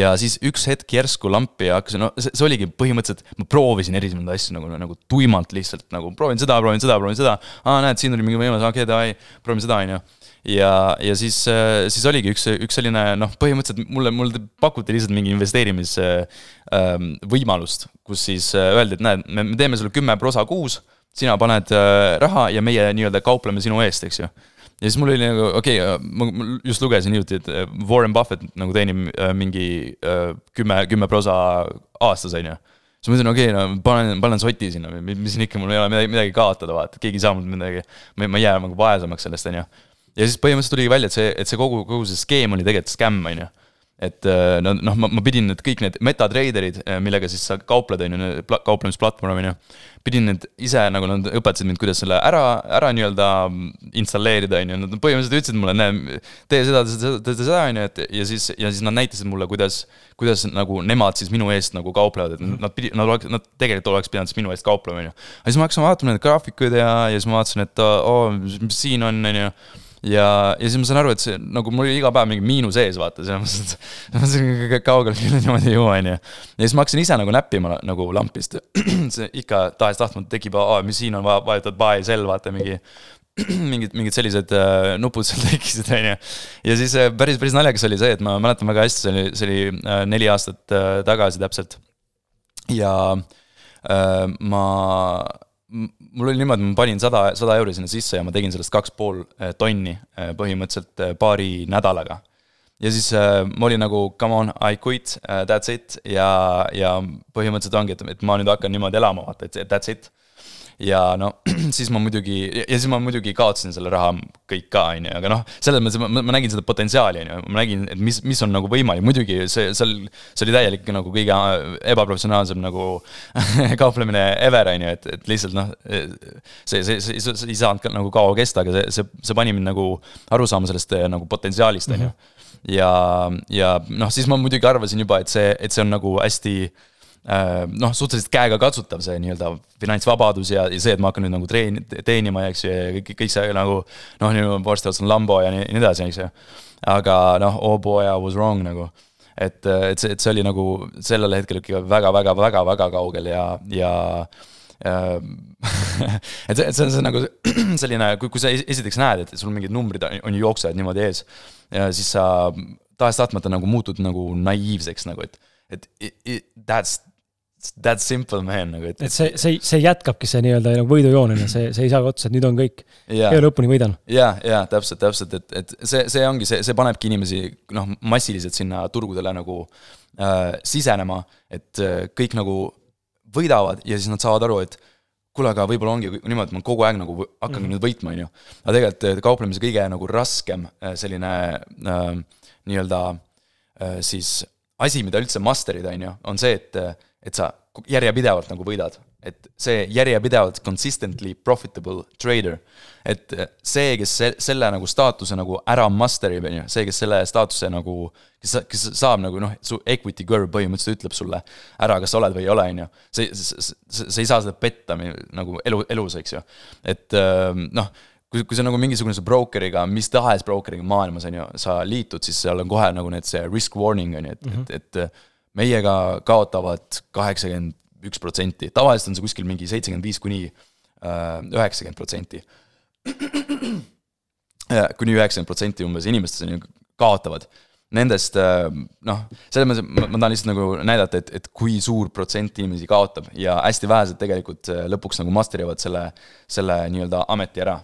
ja siis üks hetk järsku lampi ja hakkasin, no see, see oligi põhimõtteliselt, ma proovisin erinevaid asju nagu, nagu tuimalt lihtsalt nagu proovin seda, proovin seda, proovin seda. aa, näed, siin tuli mingi võimalus, okei okay,, davai, proovime seda, on ju ja, ja siis, siis oligi üks, üks selline noh, põhimõtteliselt mulle, mulle pakuti lihtsalt mingi investeerimisvõimalust, kus siis öeldi, et näed, me teeme sulle kümme prosa kuus sina paned äh, raha ja meie nii-öelda kaupleme sinu eest, eks ju. ja siis mul oli nagu, okei okay,, ma just lugesin hiljuti, et äh, Warren Buffett nagu teenib äh, mingi kümme, kümme prosa aastas, on ju siis ma ütlesin, okei okay,, no panen, panen soti sinna, mis siin ikka, mul ei ole midagi, midagi kaotada, vaata, keegi ei saa mul midagi. ma, ma ei jää nagu vaesemaks sellest, on ju. ja siis põhimõtteliselt tuligi välja, et see, et see kogu, kogu see skeem oli tegelikult skämm, on ju et äh, no noh, ma, ma pidin need kõik need metatraderid, äh, millega siis sa kaupled, on ju, kauplemisplatvorm, on ju. pidin need ise, nagu nad õpetasid mind, kuidas selle ära, ära nii-öelda installeerida, on ju, nad põhimõtteliselt ütlesid mulle, näe, tee seda, tee seda, on ju, et ja siis, ja siis nad näitasid mulle, kuidas, kuidas nagu nemad siis minu eest nagu kauplevad, et nad pidi, nad oleks, nad tegelikult oleks pidanud siis minu eest kauplema, on ju. aga siis ma hakkasin vaatama neid graafikuid ja, ja siis ma vaatasin, et oo oh,, siin on, on ju ja, ja siis ma saan aru, et see nagu mul oli iga päev mingi miinus ees, vaata, selles mõttes, et ma mõtlesin, kaugele küll niimoodi ei jõua, on ju. ja siis ma hakkasin ise nagu näppima nagu lampist see ikka tahes-tahtmata tekib, mis siin on, vajutad buy, sell, vaata mingi mingid, mingid sellised äh, nupud seal tekkisid, on ju. ja siis äh, päris, päris naljakas oli see, et ma mäletan väga hästi, see oli, see oli äh, neli aastat äh, tagasi täpselt. ja äh, ma mul oli niimoodi, ma panin sada, sada euri sinna sisse ja ma tegin sellest kaks pool eh, tonni eh, põhimõtteliselt eh, paari nädalaga. ja siis ma olin nagu come on, I quit, that's it ja, ja põhimõtteliselt ongi, et, et ma nüüd hakkan niimoodi elama, vaata, et that's it ja no siis ma muidugi, ja siis ma muidugi kaotasin selle raha kõik ka, on ju, aga noh, selles mõttes ma, ma nägin seda potentsiaali, on ju, ma nägin, et mis, mis on nagu võimalik, muidugi see, seal, see oli täielik nagu kõige ebaprofessionaalsem nagu kauplemine ever, on ju, et, et lihtsalt noh, see, see, see, see ei saanud ka nagu kaua kesta, aga see, see, see pani mind nagu aru saama sellest nagu potentsiaalist, on ju. Mhm. ja, ja noh, siis ma muidugi arvasin juba, et see, et see on nagu hästi noh, suhteliselt käegakatsutav see nii-öelda finantsvabadus ja, ja see, et ma hakkan nüüd nagu treen-, teenima, eks ju, ja kõik, kõik see nagu noh, nüüd varsti otsan Lambo ja nii, nii edasi, eks ju. aga noh, oh boy, I was wrong nagu. et, et see, et see oli nagu sellel hetkel ikka väga-väga-väga-väga kaugel ja, ja äh, et see, see on see nagu selline, kui, kui sa esiteks näed, et sul mingid numbrid on, on jooksevad niimoodi ees siis sa tahes-tahtmata nagu muutud nagu naiivseks nagu, et, et it, it, that's That simple man nagu et see, see, see jätkabki see nii-öelda nagu võidujoonena, see, see ei saa otsa, et nüüd on kõik yeah.. ja lõpuni võidan. ja, ja täpselt, täpselt, et, et see, see ongi see, see panebki inimesi noh, massiliselt sinna turgudele nagu äh, sisenema, et äh, kõik nagu võidavad ja siis nad saavad aru, et kuule, aga võib-olla ongi niimoodi, et ma kogu aeg nagu hakkangi mm nüüd võitma, on ju. aga tegelikult äh, kauplemise kõige nagu raskem äh, selline äh, nii-öelda äh, siis asi, mida üldse master ida, on ju, on see, et et sa järjepidevalt nagu võidad. et see järjepidevalt consistently profitable trader, et see, kes se-, selle nagu staatuse nagu ära master ib, on ju, see, kes selle staatuse nagu, kes, kes saab nagu noh, su equity curve põhimõtteliselt ütleb sulle ära, kas sa oled või ei ole, on ju. see, sa ei saa seda petta nagu elu, elus, eks ju. et noh kui, kui sa nagu mingisuguse broker'iga, mis tahes broker'iga maailmas, on ju, sa liitud, siis seal on kohe nagu need see risk warning, on ju, et mm, -hmm. et, et meiega kaotavad kaheksakümmend üks protsenti, tavaliselt on see kuskil mingi seitsekümmend viis kuni äh, üheksakümmend protsenti. kuni üheksakümmend protsenti umbes inimestest on ju, kaotavad. Nendest äh, noh, selles mõttes ma, ma tahan lihtsalt nagu näidata, et, et kui suur protsent inimesi kaotab ja hästi vähesed tegelikult äh, lõpuks nagu master ivad selle, selle nii-öelda ameti ära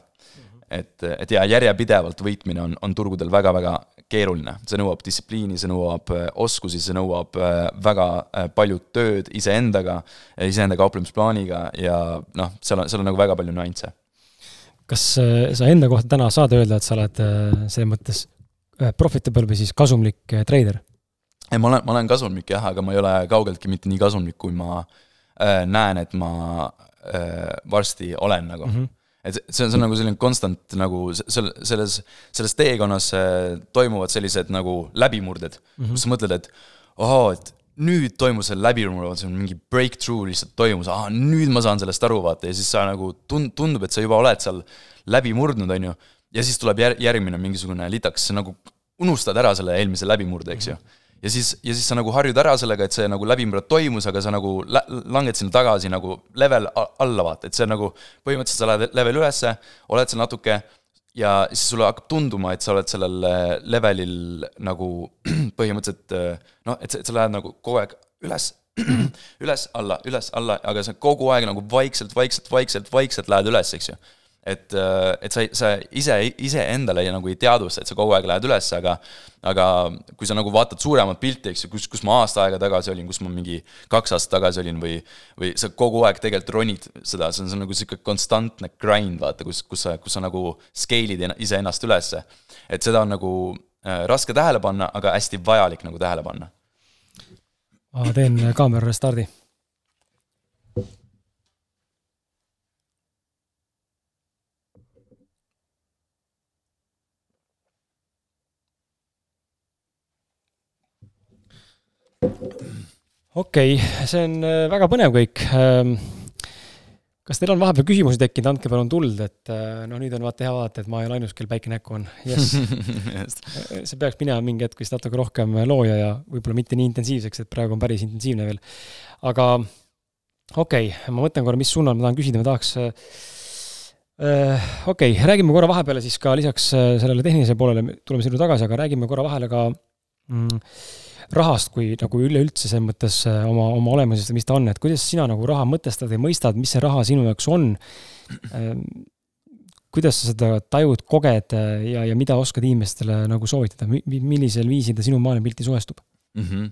et, et ja järjepidevalt võitmine on, on turgudel väga-väga keeruline, see nõuab distsipliini, see nõuab äh, oskusi, see nõuab äh, väga äh, palju tööd iseendaga, iseenda kauplemisplaaniga ja noh, seal on, seal on nagu väga palju nüansse. kas sa enda kohta täna saad öelda, et sa oled selles mõttes profitable või siis kasumlik treider? ei, ma olen, ma olen kasumlik jah, aga ma ei ole kaugeltki mitte nii kasumlik, kui ma näen, et ma varsti olen nagu mm. -hmm et see on, see on nagu selline konstant nagu seal, selles, selles teekonnas toimuvad sellised nagu läbimurded mm, -hmm. kus sa mõtled, et ohoo, et nüüd toimus see läbimurre, see on mingi breakthrough lihtsalt toimus, aa, nüüd ma saan sellest aru, vaata, ja siis sa nagu tund-, tundub, et sa juba oled seal läbi murdnud, on ju. ja siis tuleb jär-, järgmine mingisugune litaks, sa nagu unustad ära selle eelmise läbimurde, eks ju mm. -hmm ja siis, ja siis sa nagu harjud ära sellega, et see nagu läbimurre toimus, aga sa nagu lä-, langed sinna tagasi nagu level alla, vaata, et see nagu põhimõtteliselt sa lähed level ülesse, oled seal natuke ja siis sulle hakkab tunduma, et sa oled sellel äh, levelil nagu põhimõtteliselt äh, noh, et sa, lähed nagu kogu aeg üles, üles, alla, üles, alla, aga sa kogu aeg nagu vaikselt, vaikselt, vaikselt, vaikselt lähed üles, eks ju et, äh, et sa, sa ise, iseendale nagu ei teadvusta, et sa kogu aeg lähed üles, aga aga kui sa nagu vaatad suuremat pilti, eks ju, kus, kus ma aasta aega tagasi olin, kus ma mingi kaks aastat tagasi olin või või sa kogu aeg tegelikult ronid seda, see on, see on nagu niisugune konstantne grind, vaata, kus, kus sa, kus sa nagu scale'id iseennast ülesse. et seda on nagu äh, raske tähele panna, aga hästi vajalik nagu tähele panna. ma teen kaamera restardi okei okay,, see on äh, väga põnev kõik. Ähm, kas teil on vahepeal küsimusi tekkinud, andke palun tuld, et äh, noh, nüüd on vaata hea vaadata, et ma ei ole ainus, kel päike näkku on. jess see peaks minema mingi hetk vist natuke rohkem looja ja võib-olla mitte nii intensiivseks, et praegu on päris intensiivne veel. aga okei okay,, ma mõtlen korra, mis suunal ma tahan küsida, ma tahaks äh, okei okay,, räägime korra vahepeale siis ka lisaks sellele tehnilisele poolele, tuleme sinna tagasi, aga räägime korra vahele ka mm, rahast kui nagu üleüldse selles mõttes äh, oma, oma olemusest, mis ta on, et kuidas sina nagu raha mõtestad ja mõistad, mis see raha sinu jaoks on? Ähm, kuidas sa seda tajud, koged äh, ja, ja mida oskad inimestele nagu soovitada, millisel viisil ta sinu maailmapilti suhestub mm? -hmm.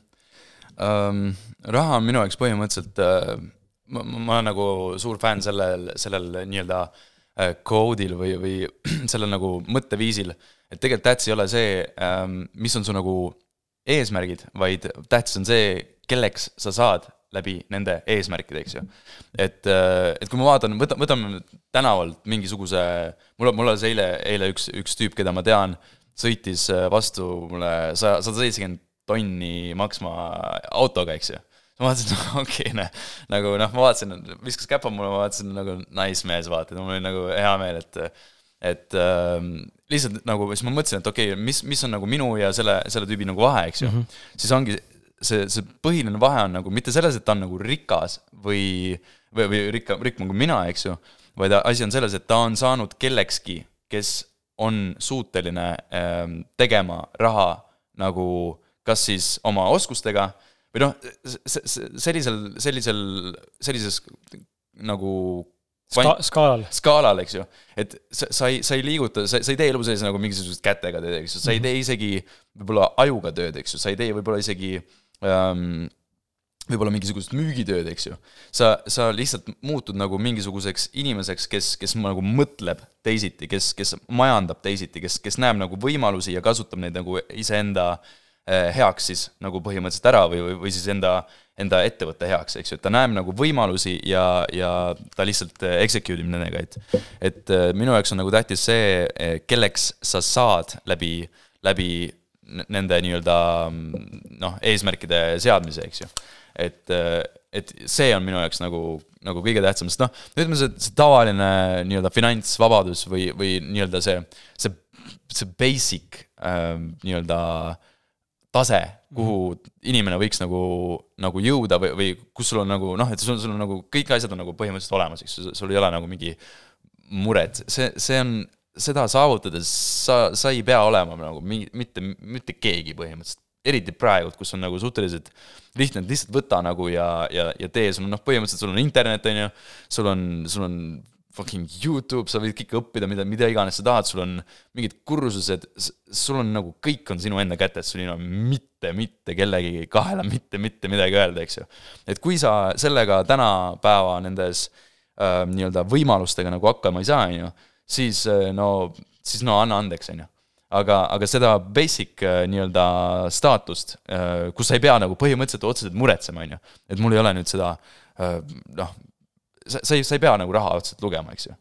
Um, raha on minu jaoks põhimõtteliselt uh,, ma, ma olen nagu suur fänn sellel, sellel nii-öelda uh, koodil või, või sellel nagu mõtteviisil, et tegelikult tähtis ei ole see um,, mis on su nagu eesmärgid, vaid tähtis on see, kelleks sa saad läbi nende eesmärkide, eks ju. et, äh, et kui ma vaatan, võta, võtame tänavalt mingisuguse, mul, mul oli eile, eile üks, üks tüüp, keda ma tean, sõitis äh, vastu mulle saja, sada seitsekümmend tonni maksma autoga, eks ju. ma vaatasin, okei okay,, noh, nagu noh, ma vaatasin, viskas käpa mulle, ma vaatasin nagu nice mees, vaata, mul oli nagu hea meel, et et äh, lihtsalt nagu siis ma mõtlesin, et okei okay,, mis, mis on nagu minu ja selle, selle tüübi nagu vahe, eks ju mm. -hmm. siis ongi see, see põhiline vahe on nagu mitte selles, et ta on nagu rikas või, või, või rikkam, rikkam kui mina, eks ju, vaid asi on selles, et ta on saanud kellekski, kes on suuteline äh, tegema raha nagu kas siis oma oskustega või noh, sellisel, sellisel, sellises nagu Ska-, skaalal. skaalal, eks ju. et sa, sa ei, sa ei liiguta, sa, sa ei tee elu sees nagu mingisugust kätega teed, eks ju, sa ei tee isegi võib-olla ajuga tööd, eks ju, sa ei tee võib-olla isegi ähm, võib-olla mingisugust müügitööd, eks ju. sa, sa lihtsalt muutud nagu mingisuguseks inimeseks, kes, kes nagu mõtleb teisiti, kes, kes majandab teisiti, kes, kes näeb nagu võimalusi ja kasutab neid nagu iseenda äh, heaks siis nagu põhimõtteliselt ära või, või, või siis enda äh, enda ettevõtte heaks, eks ju, et ta näeb nagu võimalusi ja, ja ta lihtsalt äh, execute ib nendega, et et äh, minu jaoks on nagu tähtis see, äh, kelleks sa saad läbi, läbi nende nii-öelda noh, eesmärkide seadmise, eks ju. et, et see on minu jaoks nagu, nagu kõige tähtsam, sest noh, ütleme see, see tavaline nii-öelda finantsvabadus või, või nii-öelda see, see, see basic äh, nii-öelda äh, tase, kuhu inimene võiks nagu, nagu jõuda või, või kus sul on nagu noh, et sul, sul on nagu kõik asjad on nagu põhimõtteliselt olemas, eks ju, sul ei ole nagu mingi mured, see, see on, seda saavutades sa, sa ei pea olema nagu mingi, mitte, mitte keegi põhimõtteliselt. eriti praegu, kus on nagu suhteliselt lihtne, lihtsalt võta nagu ja, ja, ja tee, sul on noh, põhimõtteliselt sul on internet, on ju, sul on, sul on fucking Youtube, sa võid kõike õppida, mida, mida iganes sa tahad, sul on mingid kursused, sul on nagu kõik on sinu enda kätes, sul ei ole mitte, mitte kellegi kaela mitte, mitte midagi öelda, eks ju. et kui sa sellega tänapäeva nendes äh, nii-öelda võimalustega nagu hakkama ei saa, on ju, siis äh, no, siis no anna andeks, on ju aga, aga seda basic äh, nii-öelda staatust, äh, kus sa ei pea nagu põhimõtteliselt otseselt muretsema, on ju. et mul ei ole nüüd seda noh, sa, sa ei, sa ei pea nagu raha otseselt lugema, eks ju.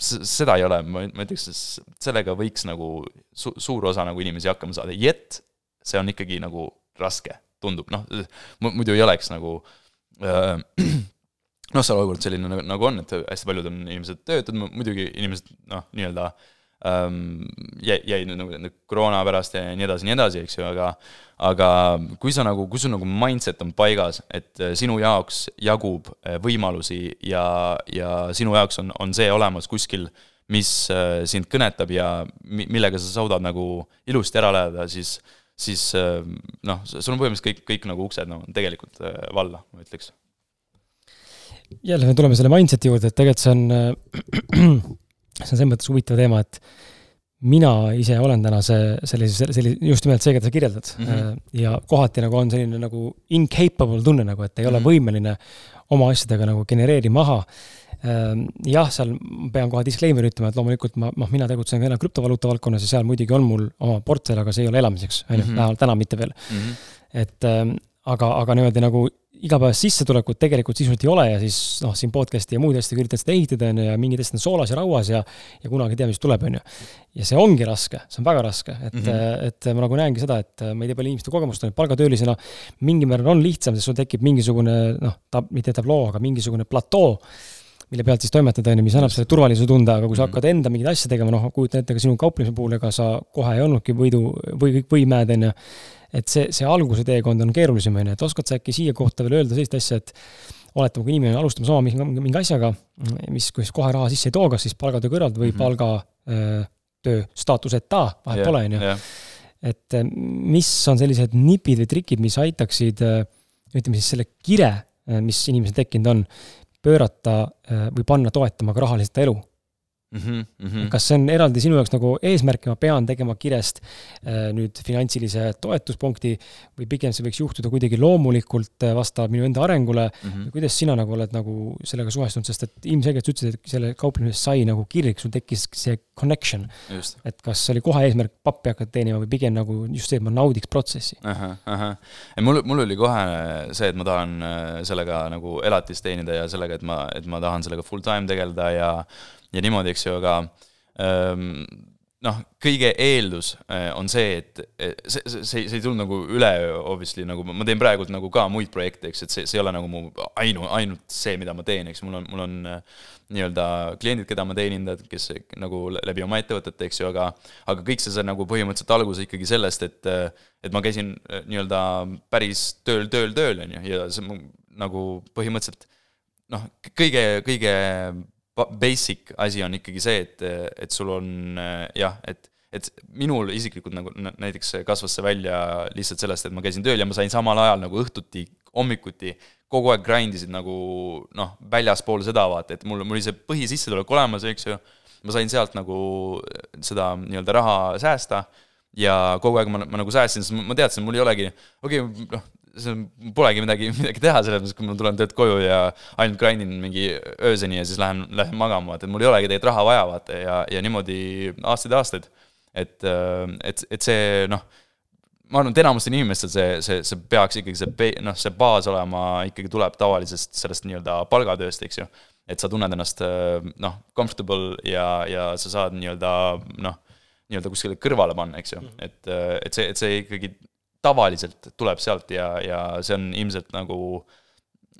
seda ei ole, ma, ma ütleks, sellega võiks nagu su-, suur osa nagu inimesi hakkama saada, yet see on ikkagi nagu raske, tundub, noh, muidu ei oleks nagu äh, noh, see olukord selline nagu, nagu on, et hästi paljud on inimesed töötud, muidugi inimesed noh, nii-öelda ähm, jäi, jäi nagu nende koroona pärast ja nii edasi, nii edasi, eks ju, aga aga kui sa nagu, kui sul nagu mindset on paigas, et äh, sinu jaoks jagub äh, võimalusi ja, ja sinu jaoks on, on see olemas kuskil, mis äh, sind kõnetab ja millega sa suudad nagu ilusti ära elada, siis siis noh, sul on põhimõtteliselt kõik, kõik nagu uksed no tegelikult valla, ma ütleks. Jälle me tuleme selle mindset'i juurde, et tegelikult see on, see on selles mõttes huvitav teema, et mina ise olen täna see, sellise, sellise, just nimelt see, keda sa kirjeldad mm. -hmm. ja kohati nagu on selline nagu incapable tunne nagu, et ei mm -hmm. ole mhm. võimeline oma asjadega nagu genereerima maha. Ähm, jah, seal pean kohe disclaimer'i ütlema, et loomulikult ma, noh, mina tegutsen ka krüptovaluuta valdkonnas ja seal muidugi on mul oma portfell, aga see ei ole elamiseks, on ju, mhm. vähemalt täna mitte veel mm. -hmm. et ähm, aga, aga niimoodi nagu igapäevast sissetulekut tegelikult sisuliselt ei ole ja siis noh, siin podcast'i ja muid asju üritad seda ehitada, on ju, ja mingid asjad on soolas ja rauas ja ja kunagi ei tea, mis tuleb, on ju. ja see ongi raske, see on väga raske, et mm, -hmm. et ma nagu näengi seda, et ma ei tea, palju inimeste kogemust on, et palgatöölisena mingil määral on lihtsam, sest sul tekib mingisugune noh, ta, mitte tabloo, aga mingisugune platoo, mille pealt siis toimetada, on ju, mis annab selle turvalisuse tunde, aga kui sa mhm. hakkad enda mingeid asju tegema, noh, kujutan ette ka sinu kauplemise puhul, ega sa kohe ei olnudki võidu või kõik võimed, on ju et see, see alguse teekond on keerulisem, on ju, et oskad sa äkki siia kohta veel öelda sellist asja, et oletame, kui inimene alustab sama mingi, mingi asjaga, mis, kus kohe raha sisse ei too, kas siis palgatöö kõrvalt või mm -hmm. palgatöö staatuseta, vahet pole, on ju. et äh, mis on sellised nipid või trikid, mis aitaksid äh, ütleme siis selle kire, äh, mis inimesel tekkinud on, pöörata või panna toetama ka rahaliselt elu Mm -hmm, mm -hmm. kas see on eraldi sinu jaoks nagu eesmärk ja ma pean tegema kirest äh, nüüd finantsilise toetuspunkti või pigem see võiks juhtuda kuidagi loomulikult äh, vastavalt minu enda arengule mm. -hmm. kuidas sina nagu oled nagu sellega suhestunud, sest et ilmselgelt sa ütlesid, et selle kauplemisest sai nagu kirg, sul tekkis see connection. et kas oli kohe eesmärk pappi hakata teenima või pigem nagu just see, et ma naudiks protsessi? mul, mul oli kohe see, et ma tahan äh, sellega nagu elatist teenida ja sellega, et ma, et ma tahan sellega full time tegeleda ja ja niimoodi, eks ju, aga ähm, noh, kõige eeldus äh, on see, et see, see, see, ei tulnud nagu üleöö, obviously, nagu ma teen praegult nagu ka muid projekte, eks, et see, see ei ole nagu mu ainu, ainult see, mida ma teen, eks, mul on, mul on äh, nii-öelda kliendid, keda ma teenindan, kes nagu läbi oma ettevõtete, eks ju, aga aga kõik see sai nagu põhimõtteliselt alguse ikkagi sellest, et et ma käisin äh, nii-öelda päris tööl, tööl, tööl, on ju, ja see nagu põhimõtteliselt noh, kõige, kõige basic asi on ikkagi see, et, et sul on jah, et et minul isiklikult nagu näiteks kasvas see välja lihtsalt sellest, et ma käisin tööl ja ma sain samal ajal nagu õhtuti, hommikuti kogu aeg grind isid nagu noh, väljaspool seda vaata, et mul, mul oli see põhisissetulek olemas, eks ju, ma sain sealt nagu seda nii-öelda raha säästa ja kogu aeg ma, ma nagu säästsin, sest ma teadsin, mul ei olegi, okei okay,, noh, see polegi midagi, midagi teha, selles mõttes, kui ma tulen töölt koju ja ainult grind in mingi ööseni ja siis lähen, lähen magama, vaata, et mul ei olegi tegelikult raha vaja, vaata, ja, ja niimoodi aastaid ja aastaid. et, et, et see noh, ma arvan, et enamustel inimestel see, see, see peaks ikkagi see, noh, see baas olema, ikkagi tuleb tavalisest sellest nii-öelda palgatööst, eks ju. et sa tunned ennast noh, comfortable ja, ja sa saad nii-öelda noh, nii-öelda kuskile kõrvale panna, eks ju, mhm. et, et see, et see ikkagi tavaliselt tuleb sealt ja, ja see on ilmselt nagu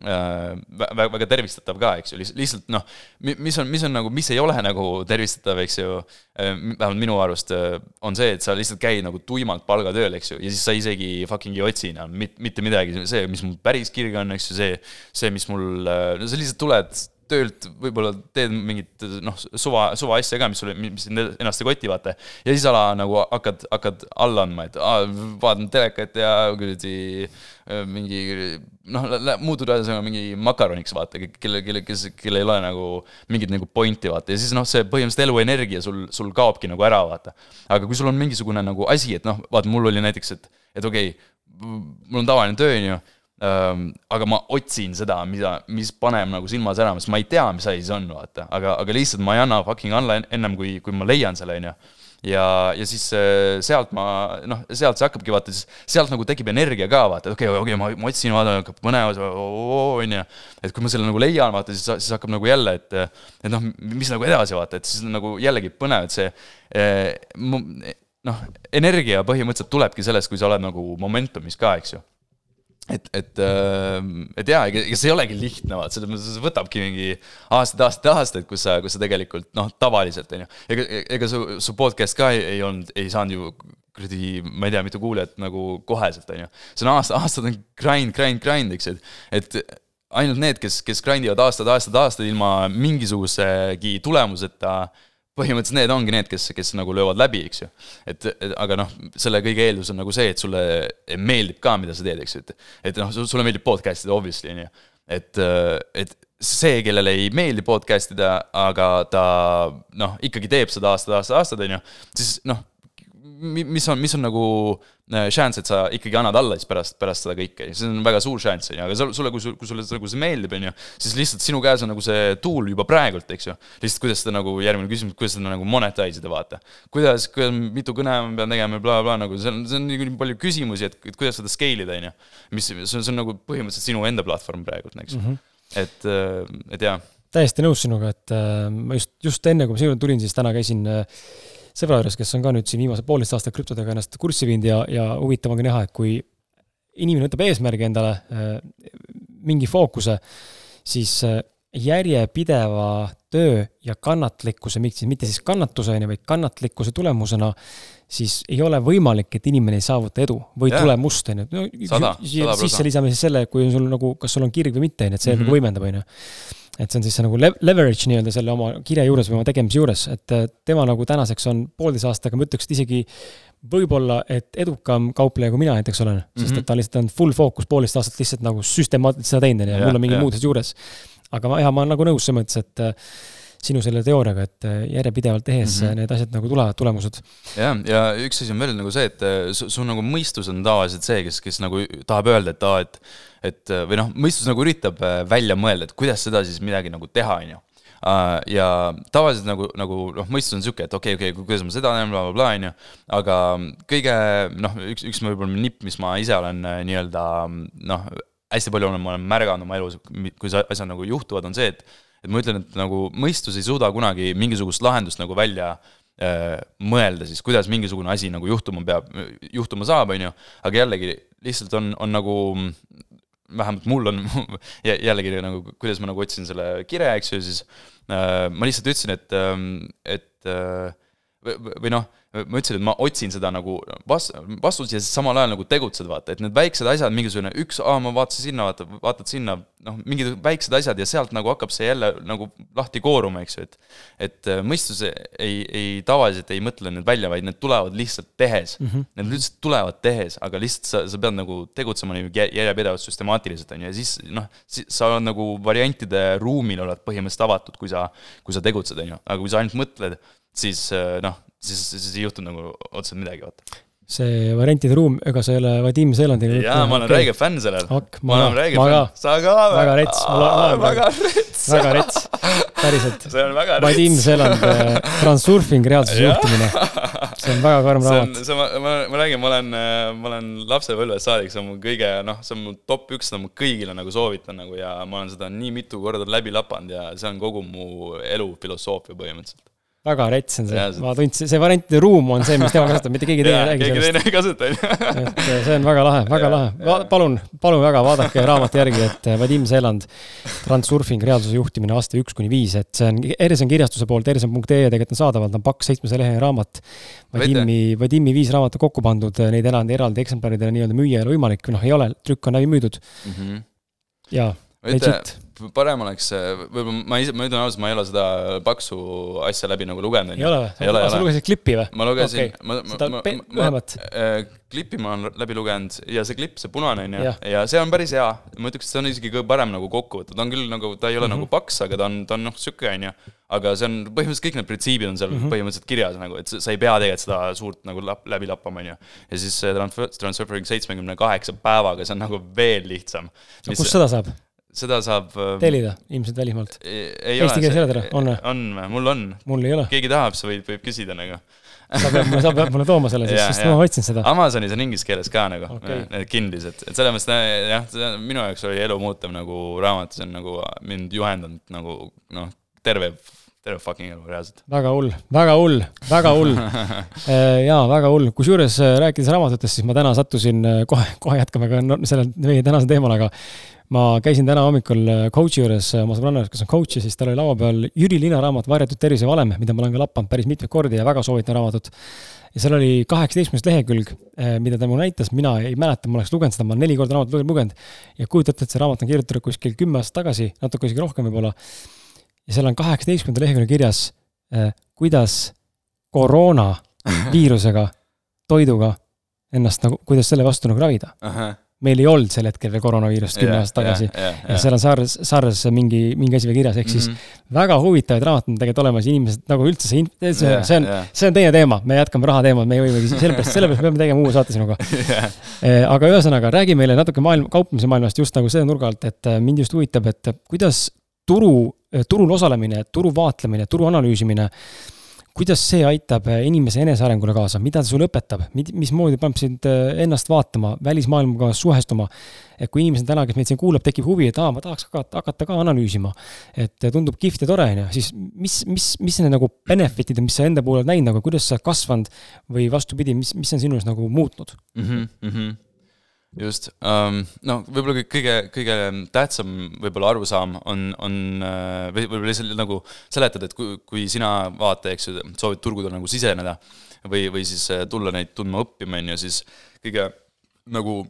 äh, väga, väga tervistatav ka, eks ju, lihtsalt noh, mis on, mis on nagu, mis ei ole nagu tervistatav, eks ju, äh, vähemalt minu arust äh, on see, et sa lihtsalt käid nagu tuimalt palgatööl, eks ju, ja siis sa isegi fucking ei otsi enam mitte midagi, see, mis mul päris kirge on, eks ju, see, see, mis mul, no sa lihtsalt tuled töölt võib-olla teed mingit noh, suva, suva asja ka, mis sulle, mis sind ennast ei koti, vaata. ja siis ala nagu hakkad, hakkad alla andma, et aa, vaatan telekat ja kuradi äh, mingi noh, muutud ühesõnaga mingi makaroniks, vaata, kelle, kelle, kes, kellel ei ole nagu mingit nagu pointi, vaata, ja siis noh, see põhimõtteliselt eluenergia sul, sul kaobki nagu ära, vaata. aga kui sul on mingisugune nagu asi, et noh, vaata, mul oli näiteks, et, et okei okay,, mul on tavaline töö, on ju aga ma otsin seda, mida, mis paneb nagu silma särama, sest ma ei tea, mis asi see on, vaata, aga, aga lihtsalt ma ei anna fucking alla ennem, kui, kui ma leian selle, on ju. ja, ja siis sealt ma, noh, sealt see hakkabki, vaata, siis sealt nagu tekib energia ka, vaata, okei okay,, okei okay,, ma, ma otsin, vaata, hakkab põnev, on ju. et kui ma selle nagu leian, vaata, siis, siis hakkab nagu jälle, et, et noh, mis nagu edasi, vaata, et siis nagu jällegi põnev, et see eh, noh, energia põhimõtteliselt tulebki sellest, kui sa oled nagu momentumis ka, eks ju et, et, et jaa, ega, see ei olegi lihtne, vaat selles mõttes see võtabki mingi aastaid, aastaid, aastaid, kus sa, kus sa tegelikult noh, tavaliselt on ju. ega, ega su, su podcast ka ei, ei olnud, ei saanud ju kuradi, ma ei tea, mitu kuulajat nagu koheselt, on ju. see on aasta, aastad on grind, grind, grind, eks ju, et, et ainult need, kes, kes grind ivad aastaid, aastaid, aastaid ilma mingisugusegi tulemuseta, põhimõtteliselt need ongi need, kes, kes nagu löövad läbi, eks ju. et, et aga noh, selle kõige eeldus on nagu see, et sulle meeldib ka, mida sa teed, eks ju, et et noh, sulle meeldib podcast ida, obviously, on ju. et, et see, kellele ei meeldi podcast ida, aga ta noh, ikkagi teeb seda aastaid, aastaid, aastaid, on ju, siis noh, mis on, mis on nagu šanss, äh, et sa ikkagi annad alla siis pärast, pärast seda kõike, see on väga suur šanss, on ju, aga sulle, kui sul, kui sulle nagu see meeldib, on ju, siis lihtsalt sinu käes on nagu see tool juba praegult, eks ju. lihtsalt kuidas seda nagu, järgmine küsimus, kuidas seda nagu monetize ida, vaata. kuidas, kuidas, mitu kõne ma pean tegema ja blablabla, nagu see on, see on nii palju küsimusi, et, et kuidas seda scale ida, on ju. mis, see on, see on nagu põhimõtteliselt sinu enda platvorm praegult, eks mm. -hmm. et, äh, et jaa. täiesti nõus sinuga, et äh, ma just, just enne, kui ma siia tulin, siis täna käisin äh, sõbra juures, kes on ka nüüd siin viimased poolteist aastat krüptodega ennast kurssi viinud ja, ja huvitav on ka näha, et kui inimene võtab eesmärgi endale äh, mingi fookuse, siis äh, järjepideva töö ja kannatlikkuse, miks siis mitte siis kannatuse, on ju, vaid kannatlikkuse tulemusena, siis ei ole võimalik, et inimene ei saavuta edu või ja. tulemust, on ju. no sisse lisame siis selle, kui sul nagu, kas sul on kirg või mitte, on ju, et see mm -hmm. nagu võimendab, on ju et see on siis see nagu leverage nii-öelda selle oma kirja juures või oma tegemise juures, et äh, tema nagu tänaseks on poolteise aastaga, ma ütleks, et isegi võib-olla, et edukam kaupleja, kui mina näiteks olen mm, -hmm. sest et ta lihtsalt on full fookus poolteist aastat lihtsalt nagu süstemaatiliselt seda teinud, on ju, ja mul on mingid muud asjad juures. aga ma, jah, ma olen nagu nõus selles mõttes, et äh, sinu selle teooriaga, et äh, järjepidevalt tehes mm -hmm. need asjad nagu tulevad, tulemused. jah, ja üks asi on veel nagu see, et su, su nagu mõistus on tavaliselt see, kes, kes nagu tahab öelda, et aa, et et või noh, mõistus nagu üritab välja mõelda, et kuidas seda siis midagi nagu teha, on ju Uh, ja tavaliselt nagu, nagu noh, mõistus on sihuke, et okei okay,, okei okay,, kuidas ma seda bla, bla, blablabla, on ju. aga kõige noh, üks, üks võib-olla nipp, mis ma ise olen nii-öelda noh, hästi palju olen, ma olen märganud oma elus, kui asjad nagu juhtuvad, on see, et et ma ütlen, et nagu mõistus ei suuda kunagi mingisugust lahendust nagu välja äh, mõelda siis, kuidas mingisugune asi nagu juhtuma peab, juhtuma saab, on ju, aga jällegi lihtsalt on, on nagu vähemalt mul on jällegi nagu, kuidas ma nagu otsin selle kire, eks ju, siis äh, ma lihtsalt ütlesin, et, ähm, et äh, või, või noh ma ütlesin, et ma otsin seda nagu vas-, vastust ja siis samal ajal nagu tegutsed, vaata, et need väiksed asjad, mingisugune üks, aa, ma vaatasin sinna, vaata, vaatad sinna, noh, mingid väiksed asjad ja sealt nagu hakkab see jälle nagu lahti kooruma, eks ju, et et äh, mõistus ei, ei tavaliselt ei mõtle need välja, vaid need tulevad lihtsalt tehes mm. -hmm. Need lihtsalt tulevad tehes, aga lihtsalt sa, sa pead nagu tegutsema nii järjepidevalt, süstemaatiliselt, on ju, ja siis noh, sa oled nagu variantide ruumil oled põhimõtteliselt avatud, kui sa, kui sa tegutsed, on ju, aga kui sa ainult mõtled, siis äh, noh, siis, siis ei juhtu nagu otseselt midagi, vaata see variantide ruum, ega sa ei ole Vadim Seelandi jaa, ma olen okay. räige fänn sellel. ma olen räige fänn. sa ka või? väga rets, ma olen väga rets. väga rets, päriselt. see on väga rets. Vadim Seeland, äh, Transurfing reaalsuse juhtimine. see on väga karm raamat. see on, ma, ma, ma räägin, ma olen, äh, ma olen lapsepõlvest saadik, see on mu kõige, noh, see on mu top üks, seda ma kõigile nagu soovitan nagu ja ma olen seda nii mitu korda läbi lapanud ja see on kogu mu elu filosoofia põhimõtteliselt väga rets on see, ma tundsin, see variantide ruum on see, mis tema kasutab, mitte keegi teine ei räägi sellest. keegi teine ei kasuta, on ju. et äh, see on väga lahe, väga ja. lahe. palun, palun väga, vaadake raamatu järgi, et äh, Vadim Seeland, Transurfing, reaalsuse juhtimine aasta üks kuni viis, et see on Erison kirjastuse poolt, erison.ee tegelikult on saadaval, ta on paks seitsmesaja lehe raamat. Vadimi, Vadimi viis raamatut kokku pandud, neid eraldi, eraldi eksemplaridele nii-öelda müüa ei ole võimalik, noh, ei ole, trükk on läbi müüdud mm. -hmm. jaa, legit parem oleks, võib-olla ma ise, ma ütlen ausalt, ma ei ole seda paksu asja läbi nagu lugenud. ei ole või? sa lugesid klippi või? ma lugesin okay., ma, ma, ma, lühemat äh,? klippi ma olen läbi lugenud ja see klipp, see punane on ju, ja see on päris hea. ma ütleks, et see on isegi kõige parem nagu kokkuvõte, ta on küll nagu, ta ei ole mm -hmm. nagu paks, aga ta on, ta on noh, sihuke on ju. aga see on, põhimõtteliselt kõik need printsiibid on seal mm -hmm. põhimõtteliselt kirjas nagu, et sa ei pea tegelikult seda suurt nagu lap, läbi lappama, on ju. ja siis see transfer, transferring seitsmekümne kaheksa päevaga, see on nagu veel lihtsam. kust seda saab? Seda saab ähm, tellida ilmselt välismaalt? Eesti keeles ei ole teda, on või? on või, mul on. mul ei ole. keegi tahab, sa võid, võib küsida nagu sa pead, sa pead mulle tooma selle siis, sest ma otsin seda. Amazonis on inglise keeles ka nagu okay., need kindlis, et, et selles mõttes jah, see minu jaoks oli elu muutev nagu raamat, see on nagu mind juhendanud nagu noh, terve terve fucking elu reaalselt. väga hull, väga hull, väga hull jaa, väga hull, kusjuures rääkides raamatutest, siis ma täna sattusin, kohe, kohe jätkame ka selle meie tänase teemal, aga ma käisin täna hommikul coach'i juures, oma sõbrannas, kes on coach ja siis tal oli laua peal Jüri Lina raamat Varjatud tervisevalem, mida ma olen ka lapanud päris mitmeid kordi ja väga soovitan raamatut ja seal oli kaheksateistkümnes lehekülg, eh, mida ta mulle näitas, mina ei mäleta, ma oleks lugenud seda, ma olen neli korda raamatut lugenud. ja kujutate, et see raamat on kirjutatud kuskil kümme aastat tagasi, natuke isegi rohkem võib-olla. ja seal on kaheksateistkümnendal leheküljel kirjas, kuidas koroonaviirusega, toiduga ennast nagu, kuidas selle vastu nagu ravida uh. Meil ei olnud sel hetkel veel koroonaviirust kümme yeah, aastat tagasi yeah,. Yeah, ja seal on SARS, SARS mingi, mingi asi veel kirjas, ehk siis mm -hmm. väga huvitavaid raamatuid on tegelikult olemas, inimesed nagu üldse see, see see on see on teine teema, me jätkame raha teemat, me võimegi, sellepärast, sellepärast peame tegema uue saate sinuga. Eh, aga ühesõnaga, räägi meile natuke maailm, kauplemise maailmast just nagu selle nurga alt, et äh, mind just huvitab, et kuidas turu, turul osalemine, turu vaatlemine, turu analüüsimine kuidas see aitab äh, inimese enesearengule kaasa, mida ta sulle õpetab, mismoodi paneb sind äh, ennast vaatama, välismaailmaga suhestuma? et kui inimesed täna, kes meid siin kuulab, tekib huvi, et aa, ma tahaks hakata, hakata ka analüüsima, et tundub kihvt ja tore, on ju, siis mis, mis, mis need nagu benefit'id on, mis sa enda puhul oled näinud nagu, kuidas sa kasvanud või vastupidi, mis, mis on sinus nagu muutnud? Mm? -hmm, mm -hmm just um,, noh, võib-olla kõige, kõige tähtsam võib-olla arusaam on, on äh, või võib-olla lihtsalt nagu seletada, et kui, kui sina vaata, eks ju, soovid turgudele nagu siseneda või, või siis äh, tulla neid tundma õppima, on ju, siis kõige nagu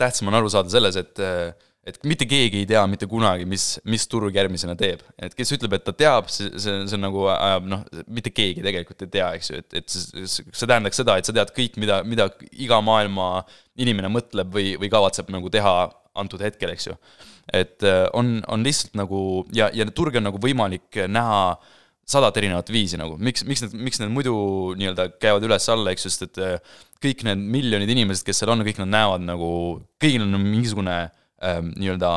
tähtsam on aru saada selles, et äh, et mitte keegi ei tea mitte kunagi, mis, mis turg järgmisena teeb. et kes ütleb, et ta teab, see, see, see on nagu ajab noh, mitte keegi tegelikult ei tea, eks ju, et, et see, see tähendaks seda, et sa tead kõik, mida, mida iga maailma inimene mõtleb või, või kavatseb nagu teha antud hetkel, eks ju. et äh, on, on lihtsalt nagu ja, ja turge on nagu võimalik näha sadat erinevat viisi nagu, miks, miks need, miks need muidu nii-öelda käivad üles-alla, eks ju, sest et äh, kõik need miljonid inimesed, kes seal on, kõik nad näevad nagu, kõigil on mingisugune äh, nii-öelda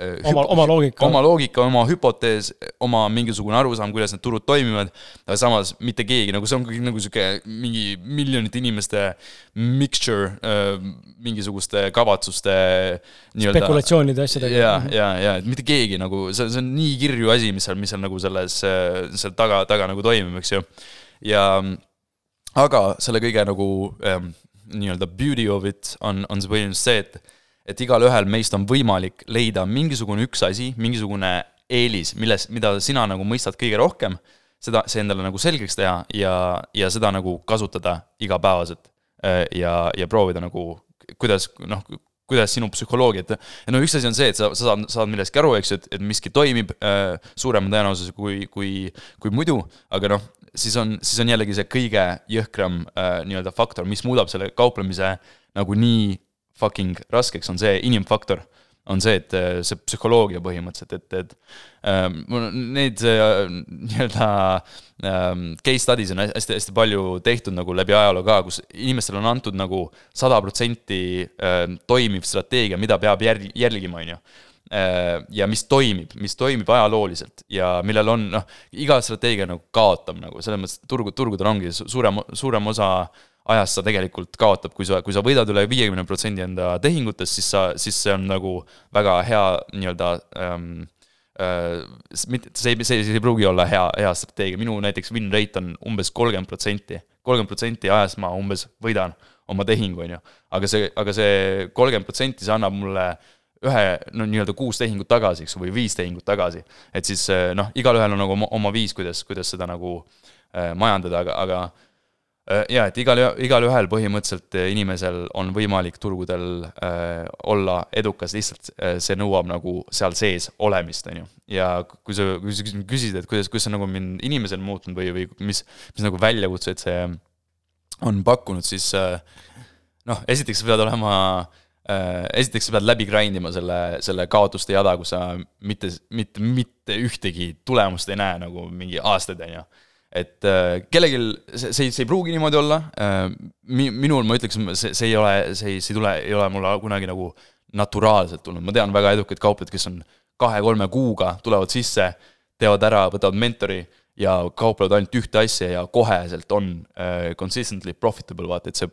äh, oma, oma loogika. oma loogika, oma hüpotees, oma mingisugune arusaam, kuidas need turud toimivad, aga samas mitte keegi, nagu see on kõik nagu sihuke mingi miljonite inimeste mixture äh, mingisuguste kavatsuste nii-öelda spekulatsioonide asjadega. ja, ja, ja et mitte keegi nagu, see, see on nii kirju asi, mis seal, mis seal nagu selles, äh, seal taga, taga nagu toimub, eks ju. ja aga selle kõige nagu ähm, nii-öelda beauty of it on, on see põhimõtteliselt see, et et igalühel meist on võimalik leida mingisugune üks asi, mingisugune eelis, milles, mida sina nagu mõistad kõige rohkem, seda, see endale nagu selgeks teha ja, ja seda nagu kasutada igapäevaselt. Äh, ja, ja proovida nagu, kuidas noh, kuidas sinu psühholoogia, et no üks asi on see, et sa, sa saad, saad millestki aru, eks ju, et, et miski toimib äh, suurema tõenäosusega kui, kui, kui muidu, aga noh, siis on, siis on jällegi see kõige jõhkram äh, nii-öelda faktor, mis muudab selle kauplemise nagu nii fucking raskeks, on see inimfaktor. on see, et äh, see psühholoogia põhimõtteliselt, et, et ähm, mul on neid äh, nii-öelda ähm, case studies on hästi-hästi palju tehtud nagu läbi ajaloo ka, kus inimestele on antud nagu sada protsenti ähm, toimiv strateegia, mida peab järg-, jälgima, on ju äh, ja mis toimib, mis toimib ajalooliselt ja millel on noh, iga strateegia nagu kaotab nagu selles mõttes, turgu, turgudel ongi suurem, suurem osa äh, ajast sa tegelikult kaotab, kui sa, kui sa võidad üle viiekümne protsendi enda tehingutest, siis sa, siis see on nagu väga hea nii-öelda ähm, äh, mitte, see see, see ei pruugi olla hea, hea strateegia, minu näiteks win rate on umbes kolmkümmend protsenti. kolmkümmend protsenti ajast ma umbes võidan oma tehingu, on ju. aga see, aga see kolmkümmend protsenti, see annab mulle ühe, no nii-öelda kuus tehingut tagasi, eks, või viis tehingut tagasi. et siis noh, igalühel on nagu oma, oma viis, kuidas, kuidas seda nagu äh, majandada, aga, aga Äh, jaa, et igal, igalühel põhimõtteliselt äh, inimesel on võimalik turgudel äh, olla edukas, lihtsalt äh, see nõuab nagu seal sees olemist, on ju. ja kui sa, kui sa küsid, et kuidas, kuidas see nagu mind inimesel muutnud või, või mis, mis nagu väljakutseid see on pakkunud, siis äh, noh, esiteks sa pead olema äh, esiteks sa pead läbi grind ima selle, selle kaotuste jada, kus sa mitte, mitte, mitte ühtegi tulemust ei näe nagu mingi aastaid, on ju et äh, kellelgi see, see, see ei pruugi niimoodi olla. Äh,, mi-, minul ma ütleks, see, see ei ole, see ei, see ei tule, ei ole mulle kunagi nagu naturaalselt tulnud, ma tean väga edukaid kauplejaid, kes on kahe-kolme kuuga tulevad sisse, teevad ära, võtavad mentori ja kauplevad ainult ühte asja ja koheselt on äh, consistently profitable, vaata, et see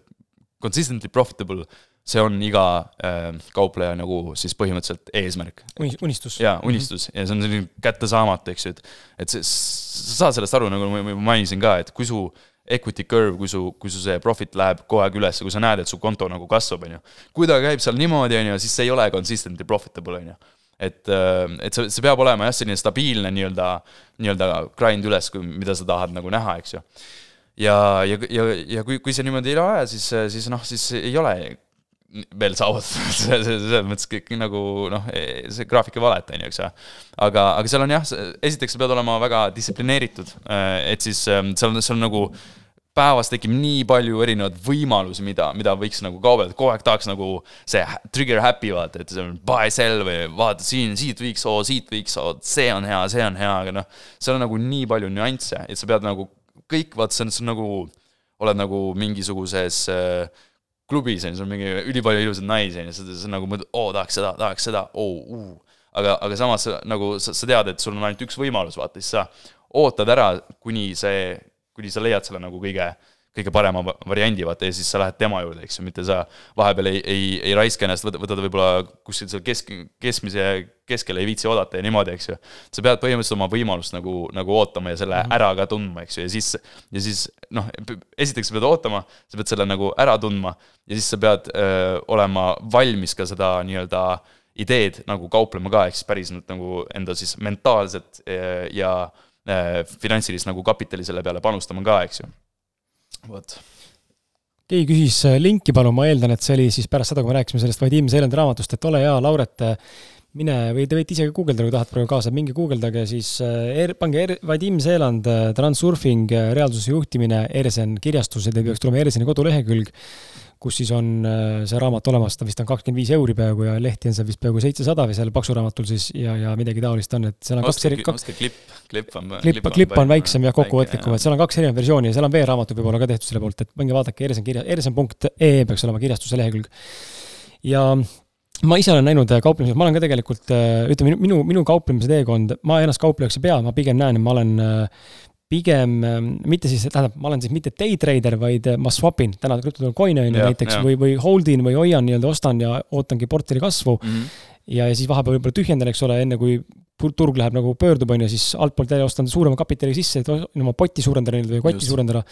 consistently profitable see on iga äh, kaupleja nagu siis põhimõtteliselt eesmärk. unistus. jaa, unistus ja see on selline kättesaamatu, eks ju, et, et see, sa saad sellest aru, nagu ma mainisin ka, et kui su equity curve, kui su, kui su see profit läheb kogu aeg üles, kui sa näed, et su konto nagu kasvab, on ju. kui ta käib seal niimoodi, on ju, siis see ei ole consistently profitable, on ju et, äh, et see, see peab olema jah, selline stabiilne nii-öelda, nii-öelda grind üles, mida sa tahad nagu näha, eks ju. ja, ja, ja, ja kui, kui see niimoodi ei ole, siis, siis noh, siis ei ole veel saavutatud, selles mõttes kõik nagu noh, see graafik ei valeta, on ju, eks ju. aga, aga seal on jah, esiteks sa pead olema väga distsiplineeritud, et siis seal, seal on nagu päevas tekib nii palju erinevaid võimalusi, mida, mida võiks nagu kaubelda, kogu aeg tahaks nagu see trigger happy vaata, et see on buy sell või vaata siin, siit võiks, oo, siit võiks, oo, see on hea, see on hea, aga noh, seal on nagu nii palju nüansse, et sa pead nagu kõik, vaata, see on, see on nagu, oled nagu mingisuguses äh, klubis on sul on mingi ülipalju ilusaid naisi on ju, sa, sa nagu mõtled, oo, tahaks seda, tahaks seda, oo, uh. aga, aga samas nagu sa, sa tead, et sul on ainult üks võimalus, vaata, siis sa ootad ära, kuni see, kuni sa leiad selle nagu kõige kõige parema variandi, vaata, ja siis sa lähed tema juurde, eks ju, mitte sa vahepeal ei, ei, ei raiska ennast, võtad, võib-olla kuskil seal kesk, keskmise keskel ei viitsi oodata ja niimoodi, eks ju. sa pead põhimõtteliselt oma võimalust nagu, nagu ootama ja selle mm -hmm. ära ka tundma, eks ju, ja siis, ja siis noh, esiteks sa pead ootama, sa pead selle nagu ära tundma ja siis sa pead öö, olema valmis ka seda nii-öelda ideed nagu kauplema ka, ehk siis päris nagu enda siis mentaalset ja, ja finantsilist nagu kapitali selle peale panustama ka, eks ju vot. keegi küsis äh, linki, palun, ma eeldan, et see oli siis pärast seda, kui me rääkisime sellest Vadim Seelandi raamatust, et ole hea, Lauret, äh, mine või te võite ise ka guugeldada, kui tahate praegu kaasa, minge guugeldage siis er,, pange er, Vadim Seeland, Transurfing, reaalsuse juhtimine, Ersen kirjastus ja teil peaks tulema Erseni kodulehekülg kus siis on äh, see raamat olemas, ta vist on kakskümmend viis euri peaaegu ja lehti on seal vist peaaegu seitsesada või seal paksuraamatul siis ja, ja midagi taolist on, et seal on kaks eri-. ostke klipp, klipp on. klipp, klipp on väiksem ja kokkuvõtlikum, et seal on kaks erinevat versiooni ja seal on veeraamatud võib-olla ka tehtud selle poolt, et minge vaadake, Ersen kirja, ersen.ee peaks olema kirjastuse lehekülg. ja ma ise olen näinud äh, kauplemises, ma olen ka tegelikult, äh, ütleme, minu, minu kauplemise teekond, ma ennast kauplejaks ei pea, ma pigem näen, et ma olen pigem ähm, mitte siis, tähendab, ma olen siis mitte day trader, vaid äh, ma swap in täna krüptoturul coin'e on ju näiteks ja. või, või hold in või hoian nii-öelda, ostan ja ootangi portfelli kasvu mm. -hmm. ja, ja siis vahepeal võib-olla tühjendan, eks ole, enne kui turg läheb nagu pöördub, on ju, siis altpoolt jälle ostan suurema kapitali sisse, et oma potti suurendada nii-öelda või kotti suurendada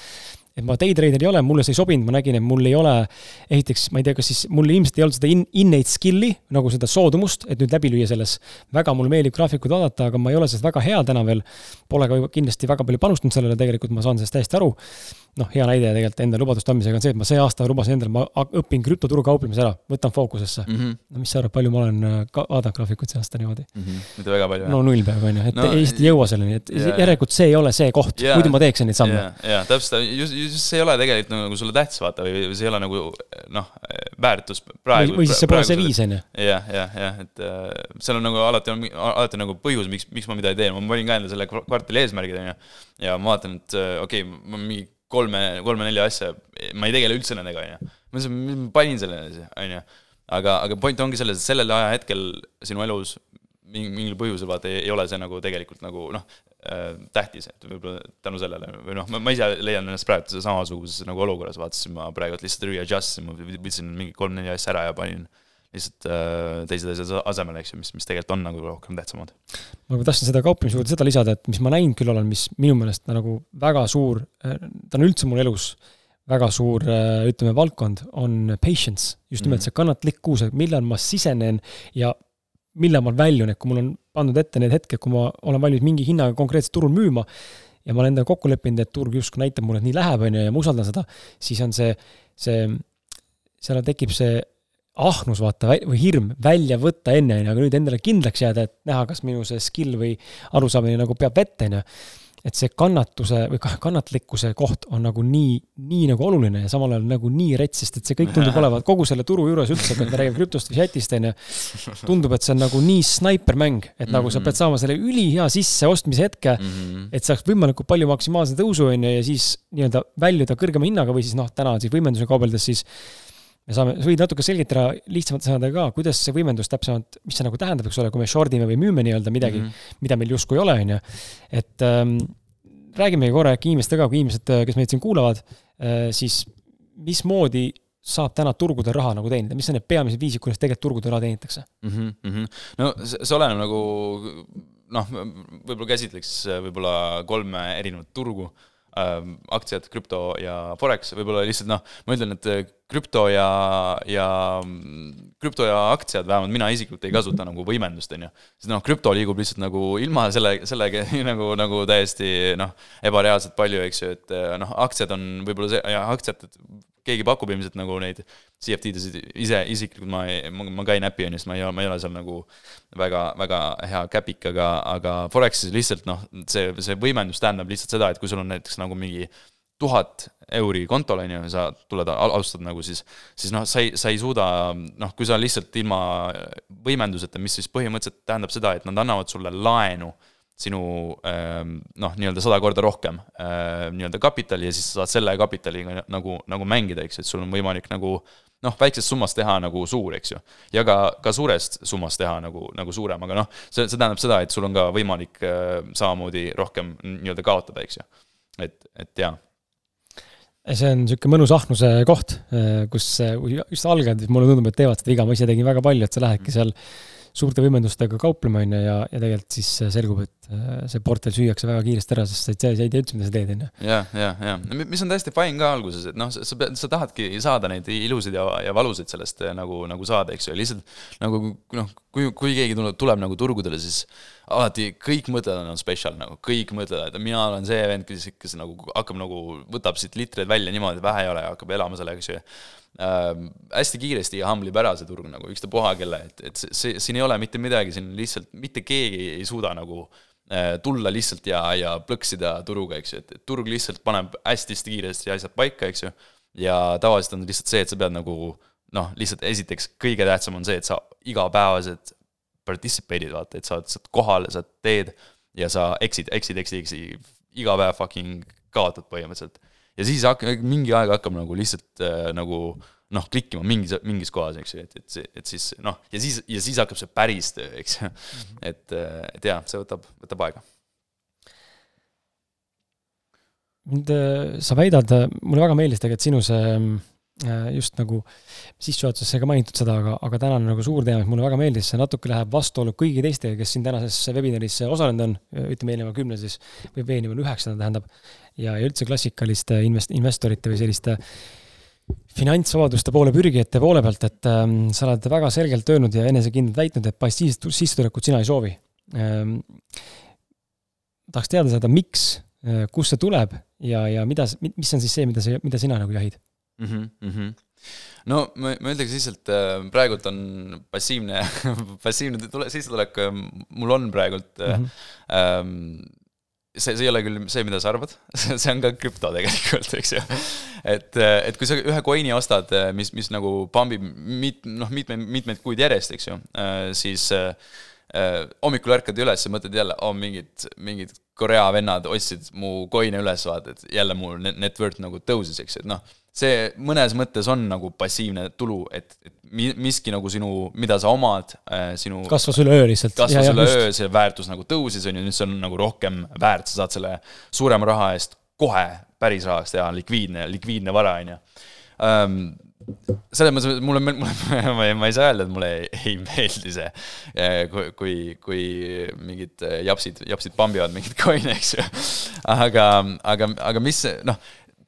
et ma day trader ei ole, mulle see ei sobinud, ma nägin, et mul ei ole, esiteks ma ei tea, kas siis mul ilmselt ei olnud seda in, innate skill'i, nagu seda soodumust, et nüüd läbi lüüa selles. väga mulle meeldib graafikuid vaadata, aga ma ei ole sellest väga hea täna veel. Pole ka kindlasti väga palju panustanud sellele, tegelikult ma saan sellest täiesti aru noh, hea näide tegelikult enda lubaduste andmisega on see, et ma see aasta lubasin endale, ma õpin krüptoturu kauplemise ära, võtan fookusesse mm. -hmm. no mis sa arvad, palju ma olen äh, ka vaadanud graafikuid see aasta niimoodi mm? -hmm. mitte väga palju, no null peaaegu, on ju, et no, lihtsalt ei jõua selleni, et yeah, järelikult see ei ole see koht yeah,, muidu ma teeksin neid samme yeah,. jaa, täpselt, just, just see ei ole tegelikult nagu sulle tähtis, vaata, või see ei ole nagu noh, väärtus praegu. või siis see pole see viis, on ju. jah, jah, jah, et äh, seal on nagu alati on, alati nagu põhjus, miks, miks ma midagi teen, ma panin ka endale selle kvartali eesmärgid, on ju. ja ma vaatan, et äh, okei okay,, ma mingi kolme, kolme-nelja asja, ma ei tegele üldse nendega, on ju. ma mõtlesin, ma panin selle, on ju. aga, aga point ongi selles, et sellel ajahetkel sinu elus mingi, mingil põhjusel vaata ei, ei ole see nagu tegelikult nagu noh tähtis, et võib-olla tänu sellele või noh, ma, ise leian ennast praegu samasuguses nagu olukorras, vaatasin ma praegu lihtsalt readjust isin, ma võtsin mingi kolm-neli asja ära ja panin äh, lihtsalt äh, teised asjad asemele, eks ju, mis, mis tegelikult on nagu rohkem tähtsamad. ma tahtsin seda kauplemise juurde seda lisada, et mis ma näinud küll olen, mis minu meelest nagu väga suur, äh, ta on üldse mul elus väga suur, äh, ütleme, valdkond, on patience. just nimelt mm. see kannatlikkus, et millal ma sisenen ja millal ma väljun, et kui mul on pandud ette need hetked, kui ma olen valmis mingi hinnaga konkreetselt turul müüma ja ma olen endale kokku leppinud, et turg justkui näitab mulle, et nii läheb, on ju, ja ma usaldan seda, siis on see, see, seal tekib see ahnus, vaata, või hirm välja võtta enne, on ju, aga nüüd endale kindlaks jääda, et näha, kas minu see skill või arusaamine nagu peab vette, on ju. Et see kannatuse või kannatlikkuse koht on nagu nii, nii nagu oluline ja samal ajal nagu nii rets, sest et see kõik tundub olevat kogu selle turu juures üldse, kui me räägime krüptost või chat'ist, on ju. tundub, et see on nagu nii snaipermäng, et nagu mm -hmm. sa pead saama selle ülihea sisseostmise hetke mm, -hmm. et saaks võimalikult palju maksimaalse tõusu, on ju, ja siis nii-öelda väljuda kõrgema hinnaga või siis noh, täna siis võimenduse kaubeldes siis me saame, sa võid natuke selgitada lihtsamate sõnadega ka, kuidas see võimendus täpsemalt, mis see nagu tähendab, eks ole, kui me short ime või müüme nii-öelda midagi mm, -hmm. mida meil justkui ei ole, on ju. et ähm, räägimegi korra äkki inimestega, kui inimesed, kes meid siin kuulavad äh,, siis mismoodi saab täna turgudel raha nagu teenida, mis on need peamised viisid, kuidas tegelikult turgudel raha teenitakse mm? -hmm, mm -hmm. no see, see oleneb nagu noh, võib-olla käsitleks võib-olla kolme erinevat turgu äh,, aktsiad, krüpto ja Forex, võib-olla lihtsalt noh, ma ütlen, et krüpto ja, ja krüpto ja aktsiad, vähemalt mina isiklikult ei kasuta nagu võimendust, on ju. sest noh, krüpto liigub lihtsalt nagu ilma selle, sellega nagu, nagu täiesti noh, ebareaalselt palju, eks ju, et noh, aktsiad on võib-olla see, ja aktsiad, keegi pakub ilmselt nagu neid CFD-desid ise, isiklikult ma ei, ma ka ei näpi, on ju, sest ma ei ole, ma ei ole seal nagu väga, väga hea käpik, aga, aga Forexis lihtsalt noh, see, see võimendus tähendab lihtsalt seda, et kui sul on näiteks nagu mingi tuhat euri kontol, on ju, sa tuled, alustad nagu siis, siis noh, sa ei, sa ei suuda, noh, kui sa lihtsalt ilma võimenduseta, mis siis põhimõtteliselt tähendab seda, et nad annavad sulle laenu sinu ähm, noh, nii-öelda sada korda rohkem äh, nii-öelda kapitali ja siis sa saad selle kapitaliga nagu, nagu mängida, eks ju, et sul on võimalik nagu noh, väiksest summast teha nagu suur, eks ju. ja ka, ka suurest summast teha nagu, nagu suurem, aga noh, see, see tähendab seda, et sul on ka võimalik äh, samamoodi rohkem nii-öelda kaotada, eks ju. et, et jaa see on niisugune mõnus ahnuse koht, äh, kus just algajad, mulle tundub, et teevad seda viga, ma ise tegin väga palju, et sa lähedki seal suurte võimendustega kauplema, on ju, ja, ja tegelikult siis selgub, et äh, see portfell süüakse väga kiiresti ära, sest sa ei sa ei tea üldse, mida sa teed, on ju. jah, jah, jah, mis on täiesti fine ka alguses, et noh, sa pead, sa tahadki saada neid ilusaid ja, ja valusaid sellest äh, nagu, nagu saada, eks ju, lihtsalt nagu noh, kui, kui keegi tuleb, tuleb nagu turgudele, siis alati kõik mõtlevad, on special nagu, kõik mõtlevad, et mina olen see vend, kes, kes nagu hakkab nagu, võtab siit litreid välja niimoodi, vähe ei ole ja hakkab elama sellega, eks ju äh, hästi kiiresti hamblib ära see turg nagu ükstapuha kelle, et, et see, siin ei ole mitte midagi, siin lihtsalt mitte keegi ei suuda nagu äh, tulla lihtsalt ja, ja plõksida turuga, eks ju, et, turg lihtsalt paneb hästi-hästi kiiresti asjad paika, eks ju. ja tavaliselt on lihtsalt see, et sa pead nagu noh, lihtsalt esiteks kõige tähtsam on see, et sa igapäevaselt participate'id, vaata, et sa oled, oled kohal, sa teed ja sa eksid, eksid, eksid, eksid, iga päev fucking kaotad põhimõtteliselt ja siis hak-, mingi aeg hakkab nagu lihtsalt äh, nagu noh, klikkima mingis, mingis kohas, eks ju, et, et et siis noh, ja siis, ja siis hakkab see päris töö, eks ju. Mhm. et, äh, et jaa, see võtab, võtab aega. mind, äh, sa väidad, mulle väga meeldis tegelikult sinu see äh, just nagu sissejuhatuses sai ka mainitud seda, aga, aga tänane nagu suur teema, mis mulle väga meeldis, see natuke läheb vastuollu kõigi teistega, kes siin tänases webinaris osalenud on, ütleme eelneva kümne siis, või veenima üheksanda tähendab ja, ja üldse klassikaliste invest-, investorite või selliste finantsvabaduste poole pürgijate poole pealt, et ähm, sa oled väga selgelt öelnud ja enesekindlalt väitnud, et passiivset sissetulekut sina ei soovi ähm,. tahaks teada saada, miks äh,, kust see tuleb ja, ja mida, mis on siis see, mida sa, mida sina nagu jahid mm? -hmm, mm -hmm no ma, ma ütleks lihtsalt äh, praegult on passiivne passiivne tule, sissetulek äh, mul on praegult mm -hmm. ähm, see, see ei ole küll see, mida sa arvad see on ka krüpto tegelikult, eks ju. et, et kui sa ühe coin'i ostad, mis, mis nagu pumbib mit-, noh, mitmeid, mitmeid kuid järjest, eks ju, siis äh, hommikul ärkad üles ja mõtled jälle, oh mingid, mingid Korea vennad ostsid mu coin'e üles, vaata, et jälle mu net worth nagu tõusis, eks ju, et noh see mõnes mõttes on nagu passiivne tulu, et, et miski nagu sinu, mida sa omad, äh, sinu kasvas üleöö lihtsalt. kasvas üleöö, see väärtus nagu tõusis, on ju, nüüd see on nagu rohkem väärt, sa saad selle suurema raha eest kohe päris rahaks teha, likviidne, likviidne vara, on ju selles mõttes mulle, mulle, ma ei, ma ei saa öelda, et mulle ei, ei meeldi see, äh, kui, kui, kui mingid japsid, japsid pambivad mingeid coin'e, eks ju. aga, aga, aga mis, noh,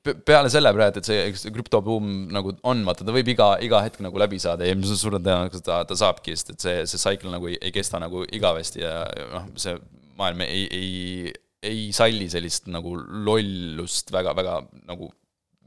peale selle praegu, et see krüptobuum nagu on, vaata, ta võib iga, iga hetk nagu läbi saada ja suure tõenäosusega ta, ta saabki, sest et see, see cycle nagu ei, ei kesta nagu igavesti ja noh, see maailm ei, ei, ei salli sellist nagu lollust väga, väga nagu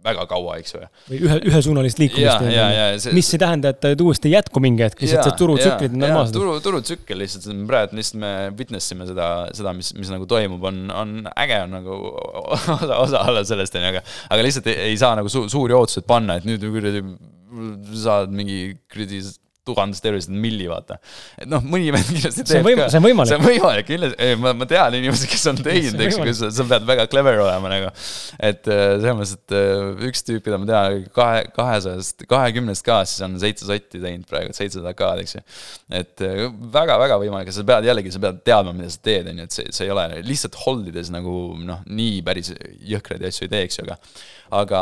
väga kaua, eks ju. või ühe, ühesuunalist liikumist. mis ei tähenda, et ta uuesti ei jätku mingi hetk, lihtsalt see turutsüklid on normaalsed. turu, turutsükkel lihtsalt, praegu lihtsalt me witness ime seda, seda, mis, mis nagu toimub, on, on äge on nagu osa, osa olla sellest, on ju, aga aga lihtsalt ei, ei saa nagu su, suuri ootuseid panna, et nüüd kuradi saad mingi kuradi tuhandest eurosid milli, vaata. et noh, mõni vend kindlasti teeb ka. see on võimalik. see on võimalik, kindlasti, ma, ma tean inimesi, kes on teinud, eks ju, kus sa pead väga clever olema nagu. et äh, selles mõttes, et äh, üks tüüp, keda ma tean, kahe, kahesajast, kahekümnest ka, siis on seitse sotti teinud praegu, seitsesada ka-d, eks ju. et väga-väga äh, võimalik ja sa pead jällegi, sa pead teadma, mida sa teed, on ju, et see, see ei ole lihtsalt hold ides nagu noh, nii päris jõhkraid asju ei teeks ju, aga aga,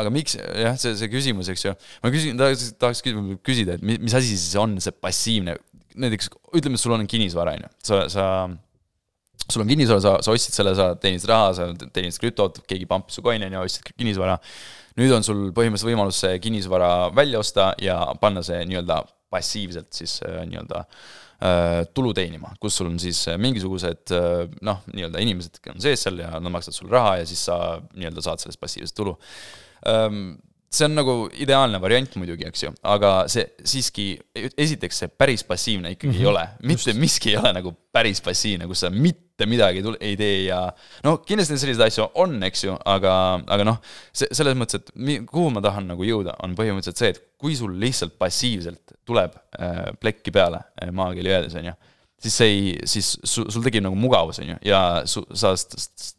aga miks, jah, see, see küsimus, eks ju, ma küsin, tahaks, tahaks küsida, et mis asi siis on see passiivne, näiteks ütleme, sul on kinnisvara, on ju, sa, sa sul on kinnisvara, sa, sa ostsid selle, sa teenisid raha, sa teenisid krüptot, keegi pumpis su coin'i on ju, ostsid kinnisvara. nüüd on sul põhimõtteliselt võimalus see kinnisvara välja osta ja panna see nii-öelda passiivselt siis äh, nii-öelda äh, tulu teenima, kus sul on siis äh, mingisugused noh, nii-öelda inimesed on sees seal ja nad maksavad sulle raha ja siis sa nii-öelda saad sellest passiivset tulu see on nagu ideaalne variant muidugi, eks ju, aga see siiski, esiteks see päris passiivne ikkagi mm -hmm. ei ole, mitte Just. miski ei ole nagu päris passiivne, kus sa mitte midagi tule, ei tee ja no kindlasti selliseid asju on, eks ju, aga, aga noh, see, selles mõttes, et mi, kuhu ma tahan nagu jõuda, on põhimõtteliselt see, et kui sul lihtsalt passiivselt tuleb äh, plekki peale äh, maakeeli öeldes, on ju siis see ei, siis sul, sul tekib nagu mugavus, on ju, ja su, sa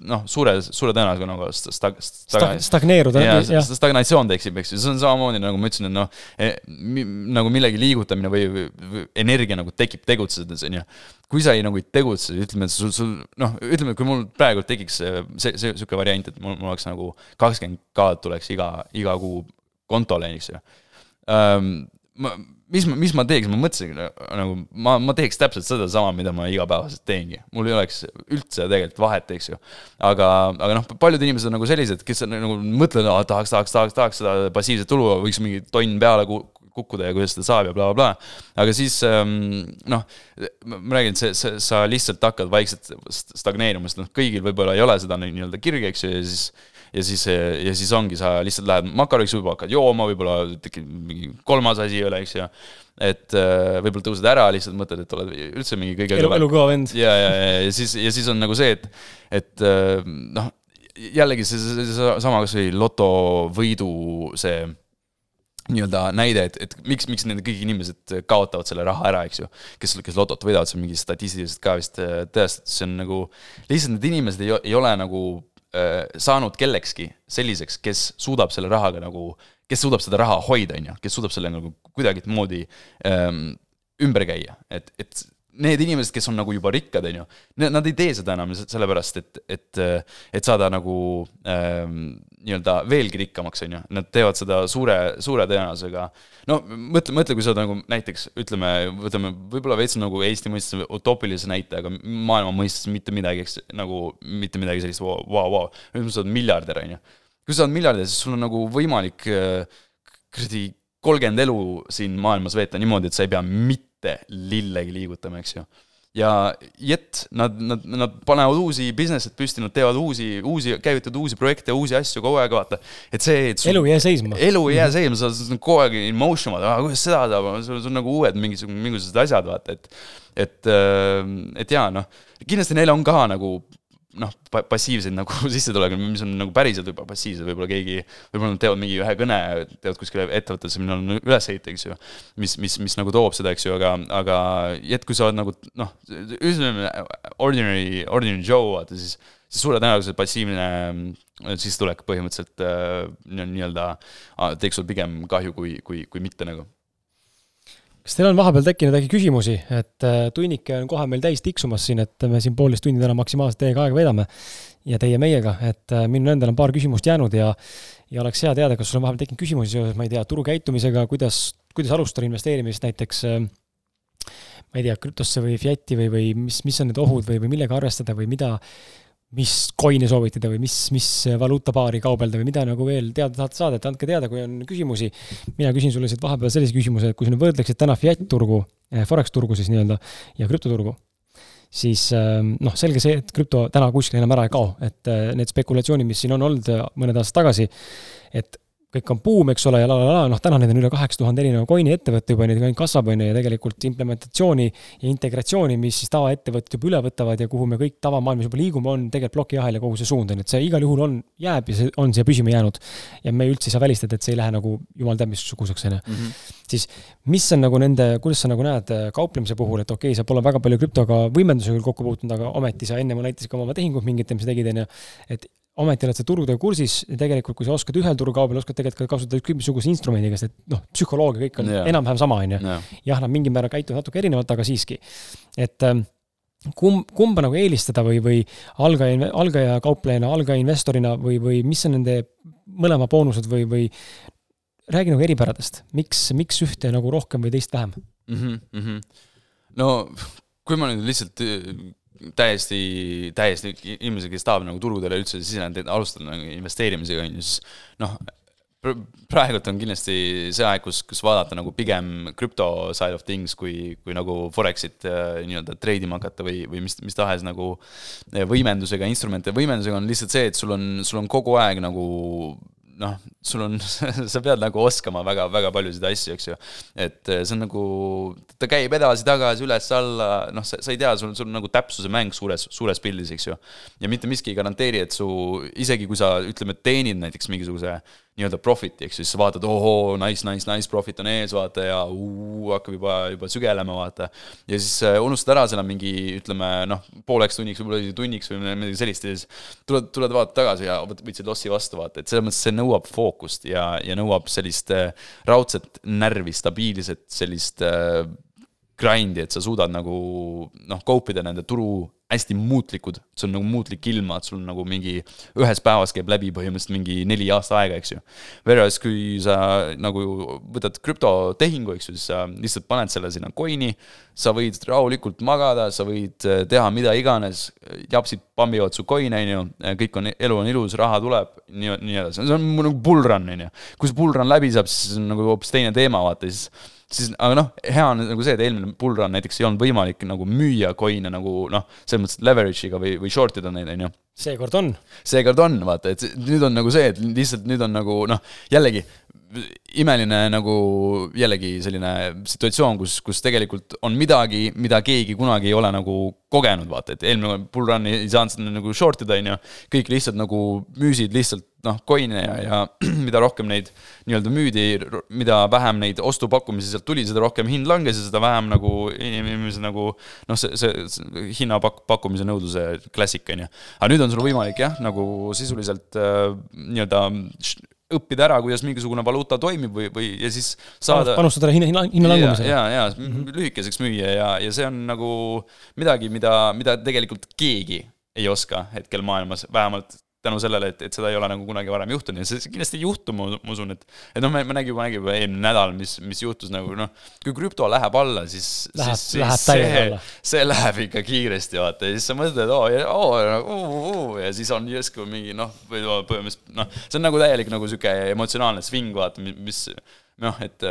noh, suure, suure tõenäosusega nagu stag-, stag-. stagneeruda. jaa, stagnatsioon tekib, eks ju, see on samamoodi nagu ma ütlesin, et noh eh,, nagu millegi liigutamine või, või, või energia nagu tekib tegutsedes, on ju. kui sa ei nagu ei tegutse, ütleme, et sul, sul noh, ütleme, kui mul praegu tekiks see, see, see sihuke variant, et mul, mul oleks nagu kakskümmend K-d tuleks iga, iga kuu kontole, eks ju um,. ma mis ma, mis ma teeks, ma mõtlesin nagu ma, ma teeks täpselt sedasama, mida ma igapäevaselt teengi. mul ei oleks üldse tegelikult vahet, eks ju. aga, aga noh, paljud inimesed on nagu sellised, kes on, nagu mõtlevad, et tahaks, tahaks, tahaks, tahaks seda passiivset tulu, võiks mingi tonn peale kukkuda ja kuidas seda saab ja blablabla bla, bla. aga siis ähm, noh, ma räägin, see, see, sa lihtsalt hakkad vaikselt stagneerima, sest noh, kõigil võib-olla ei ole seda nii-öelda kirge, eks ju, ja siis ja siis, ja siis ongi, sa lihtsalt lähed makaroniks, võib-olla hakkad jooma, võib-olla tekib mingi kolmas asi ei ole, eks ju. et äh, võib-olla tõused ära, lihtsalt mõtled, et oled üldse mingi kõige elu, elukõva vend. ja, ja, ja, ja siis, ja siis on nagu see, et, et äh, noh, jällegi see, see, see sama kasvõi lotovõidu see nii-öelda näide, et, et miks, miks need kõik inimesed kaotavad selle raha ära, eks ju. kes, kes lotot võidavad, see on mingi statistiliselt ka vist äh, tõestatud, see on nagu, lihtsalt need inimesed ei, ei ole nagu saanud kellekski selliseks, kes suudab selle rahaga nagu, kes suudab seda raha hoida, on ju, kes suudab selle nagu kuidagimoodi ähm, ümber käia, et, et need inimesed, kes on nagu juba rikkad, on ju, nad ei tee seda enam sellepärast, et, et, et saada nagu ähm, nii-öelda veelgi rikkamaks, on ju. Nad teevad seda suure, suure tõenäosusega. no mõtle, mõtle, kui sa nagu näiteks, ütleme, võtame võib-olla veits nagu Eesti mõistes utoopilise näite, aga maailma mõistes mitte midagi, eks, nagu mitte midagi sellist, vau, vau, nüüd sa oled miljardär, on ju. kui sa oled miljardär, siis sul on nagu võimalik kuradi kolmkümmend elu siin maailmas veeta niimoodi, et sa ei pea mitte mitte lillegi liigutama, eks ju. ja yet nad, nad, nad panevad uusi business'id püsti, nad teevad uusi, uusi, käivitavad uusi projekte, uusi asju kogu aeg, vaata. et see, et sul, elu ei jää seisma. elu ei jää seisma, sa oled kogu aeg in motion, vaata, kuidas seda saab, sul on nagu uued mingisugused, mingisugused asjad, vaata, et et, et jaa, noh, kindlasti neil on ka nagu noh, passiivseid nagu sissetulekuid, mis on nagu päriselt võib-olla passiivsed, võib-olla keegi, võib-olla nad teevad mingi ühe kõne, teevad kuskile ettevõttesse, millel on ülesehitajad, eks ju. mis, mis, mis nagu toob seda, eks ju, aga, aga et kui sa oled nagu noh, ütleme ordinary, ordinary Joe, vaata siis, siis suure tõenäosusega passiivne äh, sissetulek põhimõtteliselt äh, nii-öelda teeks sul pigem kahju kui, kui, kui mitte nagu kas teil on vahepeal tekkinud äkki küsimusi, et äh, tunnike on kohe meil täis tiksumas siin, et me siin poolteist tundi täna maksimaalselt teiega aega veedame ja teie meiega, et äh, minul endal on paar küsimust jäänud ja ja oleks hea teada, kas sul on vahepeal tekkinud küsimusi seoses, ma ei tea, turu käitumisega, kuidas, kuidas alustada investeerimist näiteks äh, ma ei tea, krüptosse või Fiati või, või mis, mis on need ohud või, või millega arvestada või mida, mis coin'e soovitada või mis, mis valuutapaari kaubelda või mida nagu veel teada tahate saada, et andke teada, kui on küsimusi. mina küsin sulle siit vahepeal sellise küsimuse, et kui nüüd võrdleksid täna fiat turgu, eh, Forex turgu siis nii-öelda ja krüptoturgu, siis ehm, noh, selge see, et krüpto täna kuskil enam ära ei kao, et eh, need spekulatsioonid, mis siin on olnud mõned aastad tagasi, et kõik on buum, eks ole, ja la la la, noh, täna neid on üle kaheksa tuhande erineva coin'i ettevõtte juba, neid ainult kasvab, on ju, ja tegelikult implementatsiooni ja integratsiooni, mis siis tavaettevõtted juba üle võtavad ja kuhu me kõik tavamaailmas juba liigume, on tegelikult plokiahel ja kogu see suund, on et see igal juhul on, jääb ja see on siia püsima jäänud. ja me üldse ei saa välistada, et see ei lähe nagu jumal teab missuguseks, on ju. Mhm. siis mis on nagu nende, kuidas sa nagu näed äh, kauplemise puhul, et okei okay,, sa pole väga palju krüptoga võimendusega küll kokku puutunud, aga ometi sa ennem näitasid ka oma tehingut mingit, mis sa tegid, on ju, et ometi oled sa turgudega kursis ja tegelikult, kui sa oskad ühel turu kaubel, oskad tegelikult ka kasutada ükskõik missuguse instrumendiga, sest et noh, psühholoogia kõik on yeah. enam-vähem sama, on ju. jah, nad mingil määral käituvad natuke erinevalt, aga siiski. et ähm, kumb, kumba nagu eelistada või, või algaja, algaja kauplejana, algaja investorina või, või mis on nende mõlema boonused või, või räägi nagu eripäradest, miks, miks ühte nagu rohkem või teist vähem mm? -hmm, mm -hmm. no kui ma nüüd lihtsalt täiesti, täiesti inimesed, kes tahavad nagu turgudele üldse siseneda, alustada nagu investeerimisega, on ju, siis noh, praegult on kindlasti see aeg, kus, kus vaadata nagu pigem krüpto side of things, kui, kui nagu Forexit äh, nii-öelda treidima hakata või, või mis, mis tahes nagu äh, võimendusega, instrumente, võimendusega on lihtsalt see, et sul on, sul on kogu aeg nagu noh, sul on, sa pead nagu oskama väga, väga paljusid asju, eks ju. et eh, see on nagu, ta käib edasi-tagasi, üles-alla, noh, sa, sa ei tea, sul, sul on nagu täpsuse mäng suures, suures pildis, eks ju. ja mitte miski ei garanteeri, et su, isegi kui sa, ütleme, teenid näiteks mingisuguse nii-öelda profit'i, ju, siis vaatad, ohoo, nice, nice, nice, profit on ees, vaata, ja uu, hakkab juba, juba sügelema, vaata. ja siis äh, unustad ära selle mingi, ütleme noh, pooleks tunniks, võib-olla tunniks või midagi sellist ja siis tuled, tuled vaatad tagasi ja võtsid lossi vastu, vaata, et selles mõttes see nõuab fookust ja, ja nõuab sellist äh, raudset närvi, stabiilset sellist äh, grind'i, et sa suudad nagu noh, cope ida nende turu hästi muutlikud, sul on nagu muutlik ilma, et sul nagu mingi ühes päevas käib läbi põhimõtteliselt mingi neli aasta aega, eks ju. Whereas kui sa nagu võtad krüptotehingu, eks ju, siis sa lihtsalt paned selle sinna coin'i, sa võid rahulikult magada, sa võid äh, teha mida iganes, japsid pambivad su coin'e, on ju, kõik on, elu on ilus, raha tuleb, nii, nii edasi, see on nagu bull run, on ju. kui see bull run läbi saab, siis on nagu hoopis teine teema, vaata, siis siis, aga noh, hea on nagu see, et eelmine bull run näiteks ei olnud võimalik nagu müüa coin'e nagu noh, selles mõttes leverage'iga või, või short ida neid, on ju. seekord on. seekord on, vaata, et nüüd on nagu see, et lihtsalt nüüd on nagu noh, jällegi imeline nagu jällegi selline situatsioon, kus, kus tegelikult on midagi, mida keegi kunagi ei ole nagu kogenud, vaata, et eelmine bull run ei saanud seda nagu short ida, on ju. kõik lihtsalt nagu müüsid lihtsalt noh, coin'e ja, ja mida rohkem neid nii-öelda müüdi, mida vähem neid ostupakkumisi sealt tuli, seda rohkem hind langes ja seda vähem nagu inimesed nagu noh, see, see, see hinna pak-, pakkumise nõudluse klassika, on ju. aga nüüd on sul võimalik jah, nagu sisuliselt äh, nii-öelda õppida ära, kuidas mingisugune valuuta toimib või, või ja siis saada panustada hinna, hinna, hinna langumisele. ja, ja, ja mm -hmm. lühikeseks müüa ja, ja see on nagu midagi, mida, mida tegelikult keegi ei oska hetkel maailmas, vähemalt tänu sellele, et, et seda ei ole nagu kunagi varem juhtunud. Ja see kindlasti ei juhtu, ma, usun, et et noh, me, me nägime, nägime juba eelmine nädal, mis, mis juhtus nagu noh, kui krüpto läheb alla, siis läheb, siis, läheb siis see, see läheb ikka kiiresti, vaata, ja siis sa mõtled, oo, oo, oo, ja siis on järsku mingi noh, või põhimõtteliselt noh, see on nagu täielik nagu sihuke emotsionaalne sving, vaata, mis noh, et,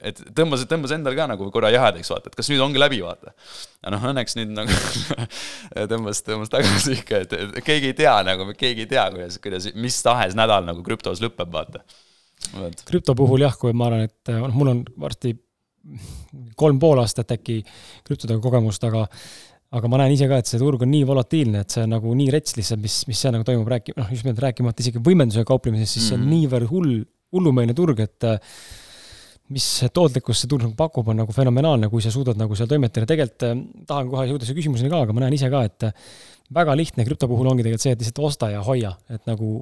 et tõmbas, tõmbas endal ka nagu korra jahedaks, vaata, et kas nüüd ongi läbi, vaata. aga noh, õnneks nüüd nagu tõmbas, tõmbas tagasi ikka, et, et keegi ei tea nagu, keegi ei tea, kuidas, kuidas mis tahes nädal nagu krüptos lõpeb, vaata. krüpto puhul jah, kui ma arvan, et noh, mul on varsti kolm pool aastat äkki krüptodega kogemust, aga aga ma näen ise ka, et see turg on nii volatiilne, et see on nagu nii rets lihtsalt, mis, mis seal nagu toimub, rääki-, noh, just nimelt rääkimata isegi võimendusega kauplemisest, siis see on mm -hmm. niivõrd hull hullumeelne turg, et äh, mis tootlikkust see turg nagu pakub, on nagu fenomenaalne, kui sa suudad nagu seal toimetada, tegelikult äh, tahan kohe jõuda selle küsimuseni ka, aga ma näen ise ka, et äh, väga lihtne krüpto puhul ongi tegelikult see, et lihtsalt osta ja hoia, et nagu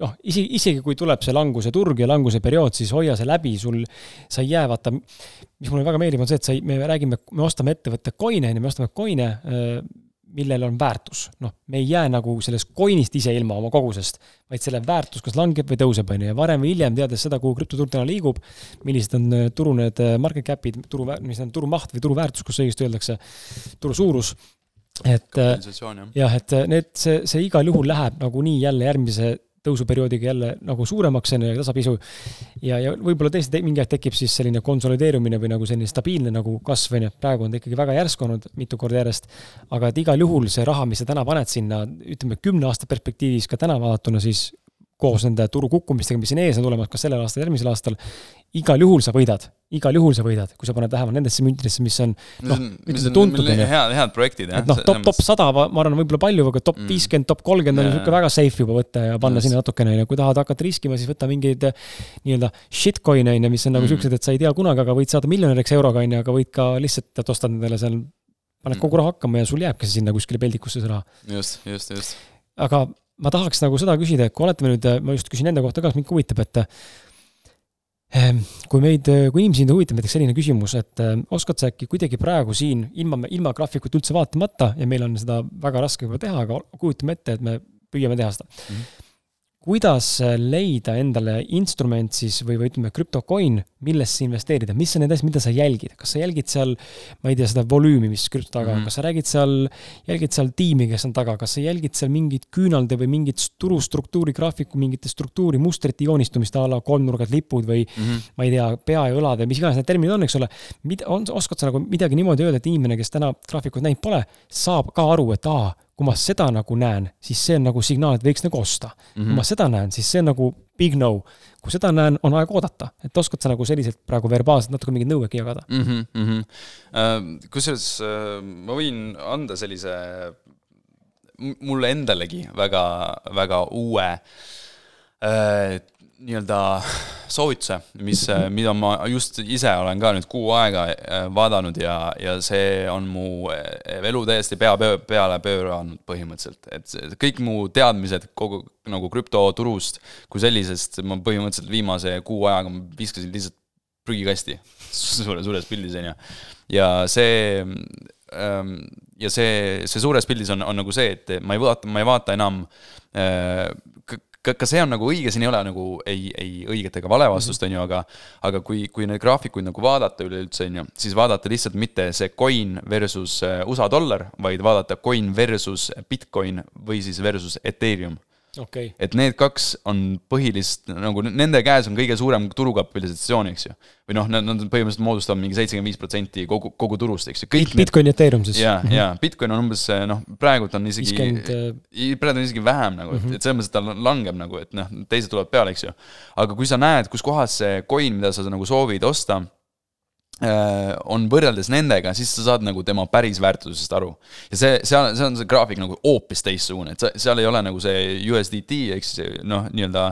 noh, isegi, isegi kui tuleb see languse turg ja languse periood, siis hoia see läbi, sul, sa ei jää, vaata, mis mulle väga meeldib, on see, et sa ei, me räägime, me ostame ettevõtte coin'e, on ju, me ostame coin'e millel on väärtus. noh, me ei jää nagu sellest coin'ist ise ilma oma kogusest, vaid selle väärtus kas langeb või tõuseb, on ju, ja varem või hiljem, teades seda, kuhu krüptoturg täna liigub, millised on äh, turu need äh, market cap'id, turu, mis on turumaht või turuväärtus, kus õigesti öeldakse, turu suurus, et äh, jah, et need, see, see igal juhul läheb nagunii jälle järgmise tõusuperioodiga jälle nagu suuremaks, on ju, tasapisi. ja, ja võib-olla tõesti mingi aeg tekib siis selline konsolideerumine või nagu selline stabiilne nagu kasv, on ju, praegu on ta ikkagi väga järsku olnud mitu korda järjest. aga et igal juhul see raha, mis sa täna paned sinna, ütleme kümne aasta perspektiivis ka täna vaadatuna, siis koos nende turu kukkumistega, mis siin ees on tulemas, kas sellel aastal, järgmisel aastal, igal juhul sa võidad, igal juhul sa võidad, kui sa paned tähele nendesse müntidesse, mis on noh, on tuntud, head, head projektid, jah. noh, top, top sada, ma arvan, võib-olla palju, aga top mm. viiskümmend mm., top kolmkümmend on niisugune väga safe juba võtta ja panna yes. sinna natukene, on ju, kui tahad hakata riskima, siis võta mingeid nii-öelda shitcoin'e, on ju, mis on nagu mm. siuksed, et sa ei tea kunagi, aga võid saada miljonäriks euroga, on ju, aga võid ka lihtsalt, et ostad endale seal, paned kogu raha hakkama ja sul jääbki see sinna kuskile peldikusse, see raha. just, just, just. aga ma tahaks nagu seda küsida, et kui oletame nüüd, ma just küsin enda kohta ka, mind huvitab, et ehm, kui meid, kui inimesi huvitab näiteks selline küsimus, et ehm, oskad sa äkki kuidagi praegu siin ilma, ilma graafikut üldse vaatamata ja meil on seda väga raske võib-olla teha, aga kujutame ette, et me püüame teha seda mm. -hmm kuidas leida endale instrument siis või, või ütleme, krüptocoin, millesse investeerida, mis on need asjad, mida sa jälgid, kas sa jälgid seal, ma ei tea, seda volüümi, mis krüpto taga on mm, -hmm. kas sa räägid seal, jälgid seal tiimi, kes on taga, kas sa jälgid seal mingit küünalde või mingit turustruktuuri graafiku, mingite struktuuri mustrite joonistumist a la kolmnurgad lipud või mm -hmm. ma ei tea, pea ja õlad või mis iganes need terminid on, eks ole. mida, on, oskad sa nagu midagi niimoodi öelda, et inimene, kes täna graafikut näinud pole, saab ka aru, et aa, kui ma seda nagu näen, siis see on nagu signaal, et võiks nagu osta mm. -hmm. kui ma seda näen, siis see on nagu big no. kui seda näen, on aeg oodata, et oskad sa nagu selliselt praegu verbaalselt natuke mingeid nõuegi jagada mm -hmm,? Mm -hmm. kusjuures äh, ma võin anda sellise mulle endalegi väga, väga uue äh, nii-öelda soovituse, mis, mida ma just ise olen ka nüüd kuu aega äh, vaadanud ja, ja see on mu äh, elu täiesti pea peale pööranud põhimõtteliselt. et kõik mu teadmised kogu nagu krüptoturust kui sellisest ma põhimõtteliselt viimase kuu ajaga viskasin lihtsalt prügikasti suure, suures pildis, on ju. ja see ähm, ja see, see suures pildis on, on nagu see, et ma ei vaata, ma ei vaata enam äh, ka, ka see on nagu õige, siin ei ole nagu ei, ei õiget ega vale vastust, on ju, aga aga kui, kui neid graafikuid nagu vaadata üleüldse, on ju, siis vaadata lihtsalt mitte see coin versus äh, USA dollar, vaid vaadata coin versus Bitcoin või siis versus Ethereum okay.. et need kaks on põhilist, nagu nende käes on kõige suurem turukapitalisatsioon, eks ju. või noh, nad, nad põhimõtteliselt moodustavad mingi seitsekümmend viis protsenti kogu, kogu turust, eks ju. Bitcoin ja Ethereum siis. ja, ja Bitcoin on umbes noh, praegult on isegi, äh, praegu on isegi vähem nagu, et, mhm. et selles mõttes, ta langeb nagu, et noh, teised tulevad peale, eks ju. aga kui sa näed, kus kohas see coin, mida sa nagu soovid osta on võrreldes nendega, siis sa saad nagu tema päris väärtusest aru. ja see, seal, see on see graafik nagu hoopis teistsugune, et seal ei ole nagu see USDT ehk siis noh, nii-öelda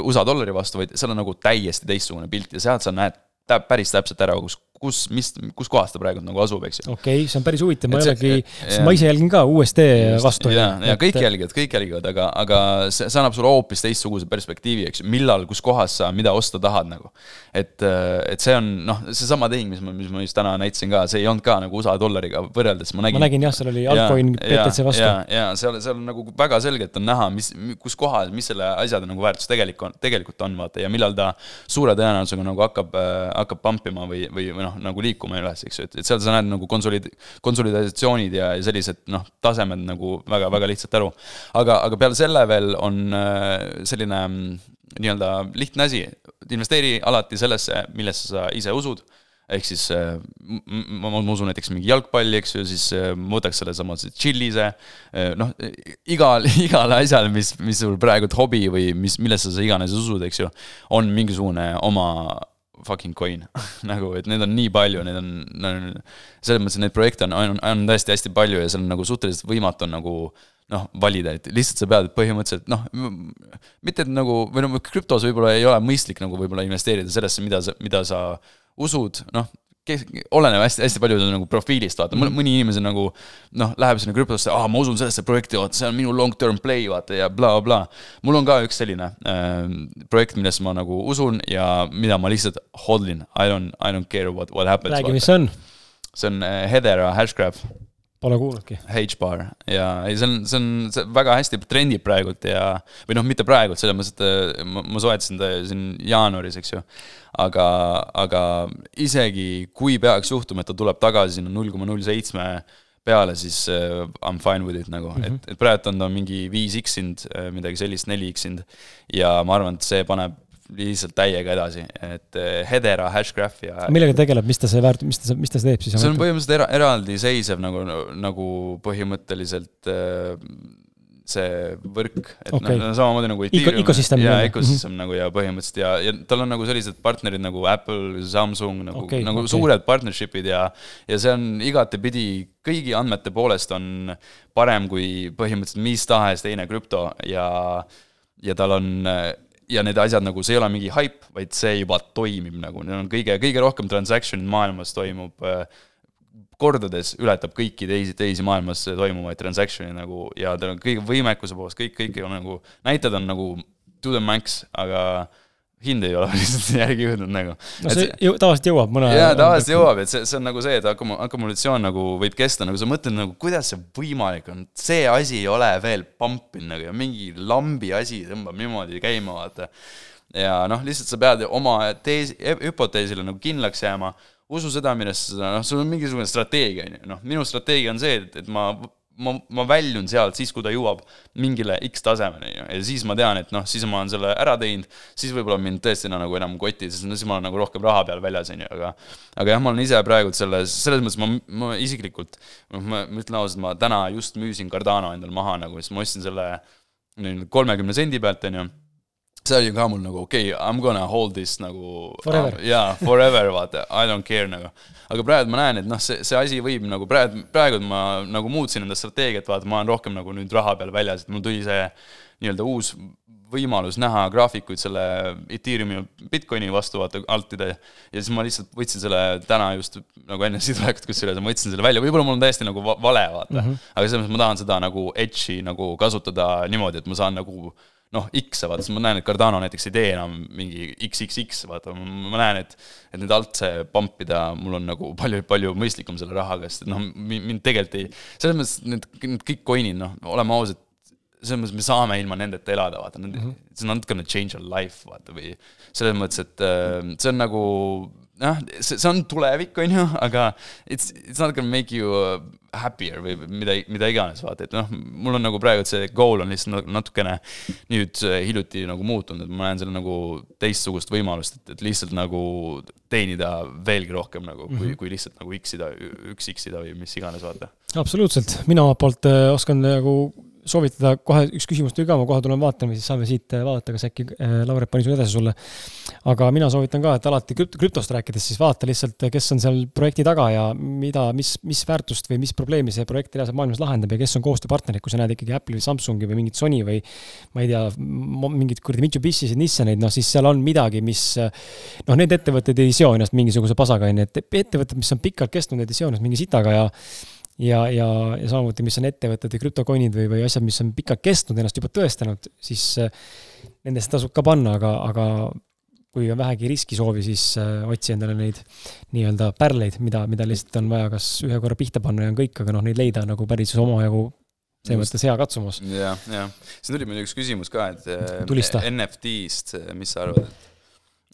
USA dollari vastu, vaid seal on nagu täiesti teistsugune pilt ja sealt sa näed täp-, päris täpselt ära, kus kus, mis, kus kohas ta praegu nagu asub, eks ju. okei okay,, see on päris huvitav, ma ei olegi, ma ise jälgin ka USD vastu. ja, ja kõik jälgivad, kõik jälgivad, aga, aga see, see annab sulle hoopis teistsuguse perspektiivi, eks ju, millal, kus kohas sa mida osta tahad nagu. et, et see on noh, seesama tehing, mis ma, mis ma just täna näitasin ka, see ei olnud ka nagu USA dollariga võrreldes, ma nägin. ma nägin jah, seal oli altcoin BTC vastu. ja, ja seal, seal nagu väga selgelt on näha, mis, kus kohas, mis selle asjade nagu väärtus tegelikult on, tegelikult on, vaata, ja millal ta suure tõenäosusega nagu hakkab, hakkab pump ima või, või, või noh, nagu liikuma üles, eks ju, et, et seal sa näed nagu konsolid-, konsolidatsioonid ja, ja sellised noh, tasemed nagu väga, väga lihtsalt aru. aga, aga peale selle veel on äh, selline mm, nii-öelda lihtne asi, investeeri alati sellesse, millesse sa ise usud. Ehk siis äh, ma, ma usun näiteks mingi jalgpalli, eks ju, siis äh, ma võtaks sellesama tšillise, noh, igal, igale asjale, mis, mis sul praegu hobi või mis, millesse sa iganes usud, eks ju, on mingisugune oma fucking coin. Nagu, et neid on nii palju, neid on, selles mõttes, et neid projekte on, on, on tõesti hästi palju ja seal on nagu suhteliselt võimatu nagu noh, valida, et lihtsalt sa pead põhimõtteliselt noh, mitte et nagu, või noh, krüptos võib-olla ei ole mõistlik nagu võib-olla investeerida sellesse, mida sa, mida sa usud, noh, kes, oleneb hästi, hästi palju nagu profiilist, vaata mm, mõni inimene nagu noh, läheb sinna krüptosse, aa, ma usun sellesse projekti, vaata, see on minu long term play, vaata ja blablabla bla. bla. mul on ka üks selline äh, projekt, millesse ma nagu usun ja mida ma lihtsalt hodlin, I don't, I don't care what, what happens. räägi, mis see on? see on äh, Hedera Hashgraph Pole kuulnudki. H-bar ja ei, see on, see on, see väga hästi trendib praegult ja, või noh, mitte praegult, selles mõttes, et äh, ma, ma soetasin ta siin jaanuaris, eks ju. aga, aga isegi kui peaks juhtuma, et ta tuleb tagasi sinna null koma null seitsme peale, siis uh, I m fine with it nagu mm, -hmm. et, et praegu on ta mingi viis X-inud, äh, midagi sellist, neli X-inud. ja ma arvan, et see paneb lihtsalt täiega edasi, et eh, Hedera hashgraph ja. millega tegeleb, mis ta see väärt-, mis ta, mis ta teeb siis? see on põhimõtteliselt era-, eraldiseisev nagu, nagu põhimõtteliselt äh, see võrk, et Okei. noh, samamoodi nagu Ico- ecosystem ja nii-öelda. ecosystem nagu ja põhimõtteliselt ja, ja tal on nagu sellised partnerid nagu Apple, Samsung nagu okay,, nagu okay. suured partnership'id ja ja see on igatepidi kõigi andmete poolest on parem kui põhimõtteliselt mis tahes teine krüpto ja ja tal on ja need asjad nagu, see ei ole mingi haip, vaid see juba toimib nagu, need on kõige, kõige rohkem transaction'id maailmas toimub äh, kordades ületab kõiki teisi, teisi maailmas toimuvaid transaction'e nagu ja tal on kõige võimekuse poolest kõik, kõik on nagu, näitajad on nagu to the max, aga hind ei ole lihtsalt järgi jõudnud nagu. no see jõu- tavaliselt jõuab mõne. jaa, tavaliselt jõuab, et see, see on nagu see, et akumu-, akumulatsioon nagu võib kesta, nagu sa mõtled nagu, kuidas see võimalik on, see asi ei ole veel pampinud nagu ja mingi lambi asi tõmbab niimoodi käima, vaata. ja noh, lihtsalt sa pead oma teesi, hüpoteesile nagu kindlaks jääma, usu seda, millesse sa, noh, sul on mingisugune strateegia, on ju, noh, minu strateegia on see, et, et ma ma, ma väljun sealt siis, kui ta jõuab mingile X tasemele, on ju, ja siis ma tean, et noh, siis ma olen selle ära teinud, siis võib-olla mind tõesti enam nagu enam koti, sest no siis ma olen nagu rohkem raha peal väljas, on ju, aga aga jah, ma olen ise praegu selles, selles mõttes ma, ma isiklikult, noh, ma ütlen ausalt, ma täna just müüsin Cardano endal maha nagu, siis ma ostsin selle kolmekümne sendi pealt, on ju see oli ka mul nagu okei okay,, I m gonna hold this nagu Forever. jaa, forever, vaata, I don't care nagu. aga praegu ma näen, et noh, see, see asi võib nagu praegu, praegu ma nagu muutsin enda strateegiat, vaata, ma olen rohkem nagu nüüd raha peal väljas, et mul tuli see nii-öelda uus võimalus näha graafikuid selle Ethereumi ja Bitcoini vastu vaata altide ja siis ma lihtsalt võtsin selle täna just nagu enne siia tulekut kusjuures ma võtsin selle välja, võib-olla mul on täiesti nagu va- vale vaata mm, -hmm. aga selles mõttes ma tahan seda nagu edge'i nagu kasutada niimoodi, et ma saan nagu noh, vaata, siis ma näen, et Cardano näiteks ei tee enam mingi XXX, vaata, ma näen, et et nüüd altse pampida mul on nagu palju, palju mõistlikum selle rahaga, sest noh, mind tegelikult ei, selles mõttes need, need kõik coin'id, noh, oleme ausad, selles mõttes me saame ilma nendeta elada, vaata, need mm, -hmm. see on not gonna change our life, vaata, või selles mõttes, et äh, see on nagu noh, see, see on tulevik, on ju, aga it's, it's not gonna make you uh, happier või mida, mida iganes, vaata, et noh, mul on nagu praegu see goal on lihtsalt nat- natukene nüüd äh, hiljuti nagu muutunud, et ma näen selle nagu teistsugust võimalust, et, et lihtsalt nagu teenida veelgi rohkem nagu, kui, kui lihtsalt nagu X-ida, üks X-ida või mis iganes, vaata. absoluutselt, mina omalt poolt äh, oskan nagu soovitada kohe üks küsimus tuli ka, ma kohe tulen vaatama, siis saame siit äh, vaadata, kas äkki äh, Lauret pani sulle edasi sulle. aga mina soovitan ka, et alati krüpt- krüptost rääkides siis vaata lihtsalt, kes on seal projekti taga ja mida, mis, mis väärtust või mis probleemi see projekt reaalselt maailmas lahendab ja kes on koostööpartnerid, kui sa näed ikkagi Apple'i või Samsungi või mingit Sony või ma ei tea, mingit kuradi Mitsubishi'sid, Nissaneid, noh siis seal on midagi, mis noh, need ettevõtted ei seo ennast mingisuguse pasaga, onju, et ettevõtted, mis on pikalt kestnud, need ei seo ennast mingi sitaga ja ja, ja, ja samamoodi, mis on ettevõtted või krüptokoinid või, või asjad, mis on pikalt kestnud, ennast juba tõestanud, siis äh, nendesse tasub ka panna, aga, aga kui on vähegi riskisoovi, siis äh, otsi endale neid nii-öelda pärleid, mida, mida lihtsalt on vaja kas ühe korra pihta panna ja on kõik, aga noh, neid leida nagu päris omajagu selles mõttes hea katsumus. jah, jah. siin tuli meil üks küsimus ka, et äh, Tulista. NFT-st, mis sa arvad?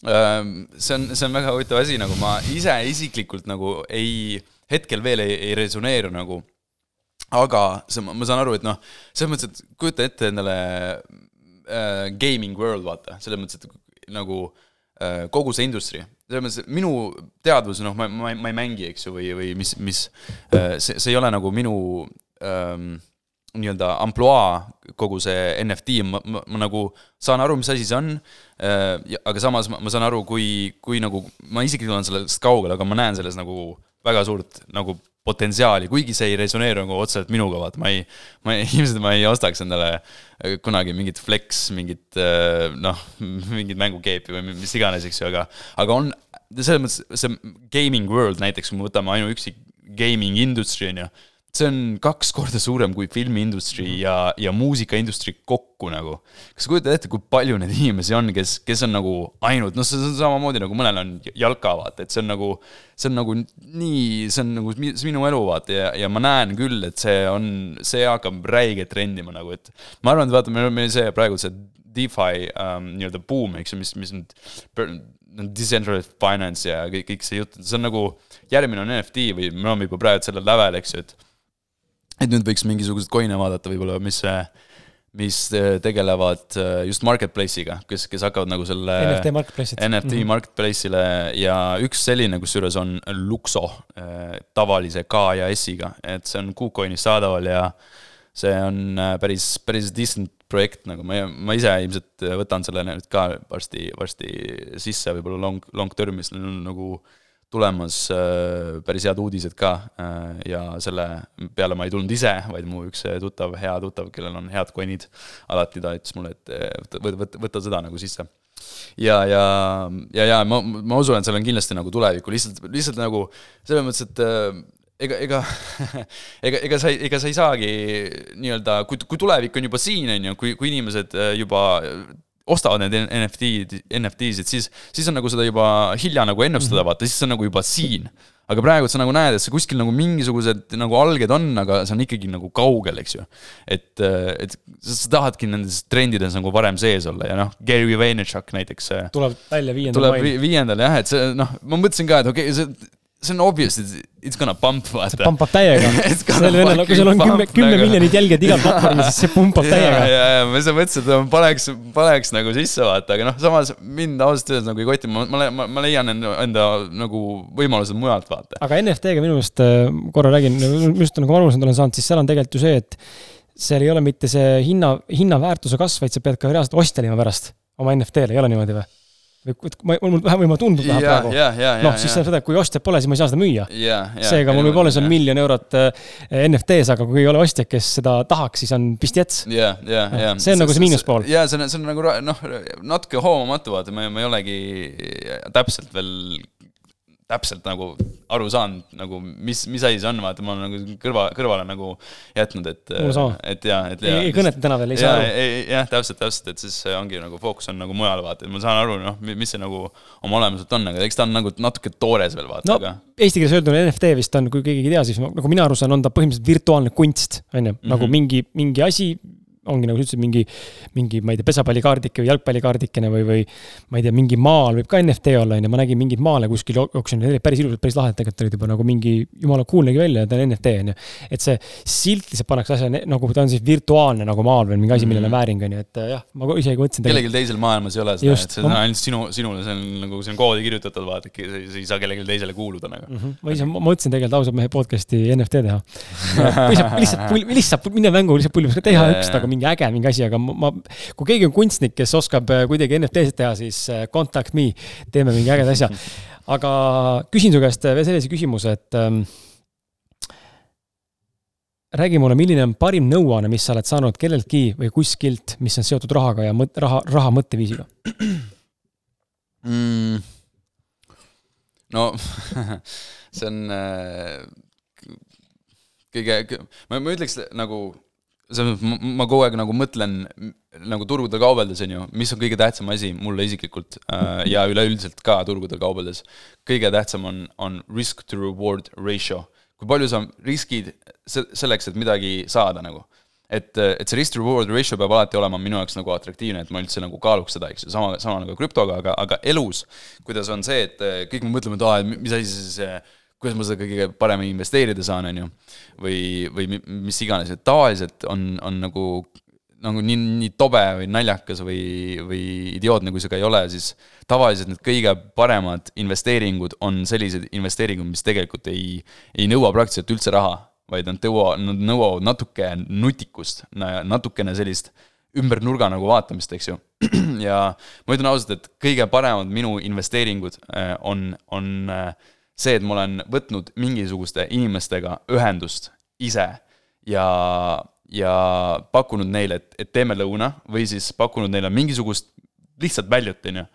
see on, see on väga huvitav asi, nagu ma ise isiklikult nagu ei, hetkel veel ei, ei resoneeru nagu. aga see, ma saan aru, et noh, selles mõttes, et kujuta ette endale äh, gaming world, vaata, selles mõttes, et nagu äh, kogu see industry, selles mõttes, et minu teadvus, noh, ma, ma, ma ei mängi, eks ju, või, või mis, mis äh, see, see ei ole nagu minu ähm, nii-öelda ampluaa kogu see NFT, ma, ma, ma nagu saan aru, mis asi see on äh,, aga samas ma, ma saan aru, kui, kui nagu ma isiklikult olen sellest kaugel, aga ma näen selles nagu väga suurt nagu potentsiaali, kuigi see ei resoneeru nagu otseselt minuga, vaata, ma ei, ma ei, ilmselt ma ei ostaks endale äh, kunagi mingit flex, mingit äh, noh, mingit mängukeepi või mis iganes, eks ju, aga aga on selles mõttes see gaming world näiteks, kui me võtame ainuüksi gaming industry on ju, see on kaks korda suurem kui filmiindustry ja, ja muusikaindustry kokku nagu. kas sa kujutad ette, kui palju neid inimesi on, kes, kes on nagu ainult, noh, see on samamoodi nagu mõnel on jalka, vaata, et see on nagu, see on nagu nii, see on nagu see minu elu, vaata, ja, ja ma näen küll, et see on, see hakkab räigelt trendima nagu, et ma arvan, et vaata, meil on meil see praegu see DeFi um, nii-öelda buum, eks ju, mis, mis nüüd per- decentralized finance ja kõik, kõik see jutt, see on nagu järgmine on NFT või me oleme juba praegu sellel lävel, eks ju, et et nüüd võiks mingisuguseid coin'e vaadata võib-olla, mis, mis tegelevad äh, just marketplace'iga, kes, kes hakkavad nagu selle NFT marketplace'id. NFT Mhm. marketplace'ile ja üks selline, kusjuures on Luxo äh, tavalise K ja S-iga, et see on KuCoinis saadaval ja see on äh, päris, päris decent projekt nagu ma, ma ise ilmselt võtan selle nüüd ka varsti, varsti sisse võib-olla long, long term'is, neil on nagu tulemas äh, päris head uudised ka äh, ja selle peale ma ei tulnud ise, vaid mu üks tuttav, hea tuttav, kellel on head coin'id, alati ta ütles mulle, et võta, võta, võta seda nagu sisse. ja, ja, ja, ja ma, ma usun, et seal on kindlasti nagu tulevikku, lihtsalt, lihtsalt nagu selles mõttes, et ega, ega, ega, ega sa, ega sa ei saagi nii-öelda, kui, kui tulevik on juba siin, on ju, kui, kui inimesed äh, juba ostavad need NFT-d, NFT-sid, siis, siis on nagu seda juba hilja nagu ennustada, mhm. vaata, siis see on nagu juba siin. aga praegu sa nagu näed, et see kuskil nagu mingisugused nagu alged on, aga see on ikkagi nagu kaugel, eks ju. et, et sa tahadki nendes trendides nagu varem sees olla ja noh, Gary Vaynerchuk näiteks. Tuleb välja viiendal mail. tuleb viiendal jah, et see noh, ma mõtlesin ka, et okei okay,, see see on obvious, it's gonna pump, vaata. see pumpab täiega sellel vennal, kui sul on kümme, kümme nagu. miljonit jälgijat igal platvormil, siis see pumpab täiega. ja, ja ma ise mõtlesin, et paneks, paneks nagu sisse, vaata, aga noh, samas mind ausalt öeldes nagu ei koti, ma, ma, ma, ma leian enda, nagu võimalused mujalt, vaata. aga NFT-ga minu meelest, äh, korra räägin, minu meelest nagu aru olen saanud, siis seal on tegelikult ju see, et seal ei ole mitte see hinna, hinnaväärtuse kasv, vaid sa pead ka reaalselt ostja olema pärast oma NFT-le, ei ole niimoodi või? Või ma, mul vähe, või ma tundub vähe praegu. noh, siis tähendab seda, et kui ostjat pole, siis ma ei saa seda müüa. seega mul võib olla seal miljon eurot äh, NFT-s, aga kui ei ole ostjat, kes seda tahaks, siis on pistjets. ja. see on nagu see miinuspool. ja see on, see on nagu noh, natuke hoomamatu, vaata, ma, ma ei olegi täpselt veel täpselt nagu aru saanud, nagu mis, mis asi see on, vaata, ma olen nagu kõrva, kõrvale nagu jätnud, et. et ja, et. ei, ei kõneta täna veel, ei saa aru. jah, täpselt, täpselt, et siis ongi nagu fookus on nagu mujal, vaata, et ma saan aru, noh, mis see nagu oma olemuselt on, aga eks ta on nagu natuke toores veel, vaata no, aga. Eesti keeles öelduna NFT vist on, kui keegi ei tea, siis nagu mina aru saan, on ta põhimõtteliselt virtuaalne kunst, on ju, nagu mhm. mingi, mingi asi ongi nagu sa ütlesid, mingi, mingi, ma ei tea, pesapallikaardike või jalgpallikaardikene või, või ma ei tea, mingi maal võib ka NFT olla, on ju, ma nägin mingeid maale kuskil oksjonil, päris ilusad, päris lahedad tegelikult olid juba nagu mingi, jumala cool nägi välja ja ta on NFT, on ju. et see silt lihtsalt pannakse asja, nagu ta on siis virtuaalne nagu maal või mingi asi, millel on mhm. vääring, on ju, et jah, ma isegi mõtlesin. kellelgi teisel maailmas ei ole seda, et see on ainult sinu, sinule, see on nagu, see on koodi kirjutatud, vaata, sa ei saa kellelegi teisele kuuluda nagu mm. -hmm. ma ise mõtlesin tegelikult ausalt mehe podcast'i NFT teha. lihtsalt, lihtsalt, lihtsalt minna mängu, lihtsalt pulli, teha üks nagu mingi äge mingi asi, aga ma, kui keegi on kunstnik, kes oskab äh, kuidagi NFT-sid teha, siis äh, contact me, teeme mingi ägeda asja. aga küsin su käest äh, veel sellise küsimuse, et ähm, räägi mulle, milline on parim nõuanne, mis sa oled saanud kelleltki või kuskilt, mis on seotud rahaga ja mõt-, raha, raha mõtteviisiga mm.? no see on äh, kõige, ma, ma ütleks nagu selles mõttes ma, kogu aeg nagu mõtlen nagu turgudel kaubeldes, on ju, mis on kõige tähtsam asi mulle isiklikult äh, ja üleüldiselt ka turgudel kaubeldes. kõige tähtsam on, on risk to reward ratio. kui palju sa riskid selleks, et midagi saada nagu. et, et see risk to reward ratio peab alati olema minu jaoks nagu atraktiivne, et ma üldse nagu kaaluks seda, eks ju, sama, sama nagu krüptoga, aga, aga elus, kuidas on see, et kõik me mõtleme, et aa, et mis asi see, see kuidas ma seda kõige paremini investeerida saan, on ju. või, või mis iganes, et tavaliselt on, on nagu, nagu nii, nii tobe või naljakas või, või idiootne, kui see ka ei ole, siis tavaliselt need kõige paremad investeeringud on sellised investeeringud, mis tegelikult ei, ei nõua praktiliselt üldse raha, vaid nad nõua, nad nõuavad natuke nutikust, natukene sellist ümber nurga nagu vaatamist, eks ju. ja ma ütlen ausalt, et kõige paremad minu investeeringud äh, on, on äh, see, et ma olen võtnud mingisuguste inimestega ühendust ise ja, ja pakkunud neile, et, et teeme lõuna või siis pakkunud neile mingisugust lihtsalt väljut, on ju.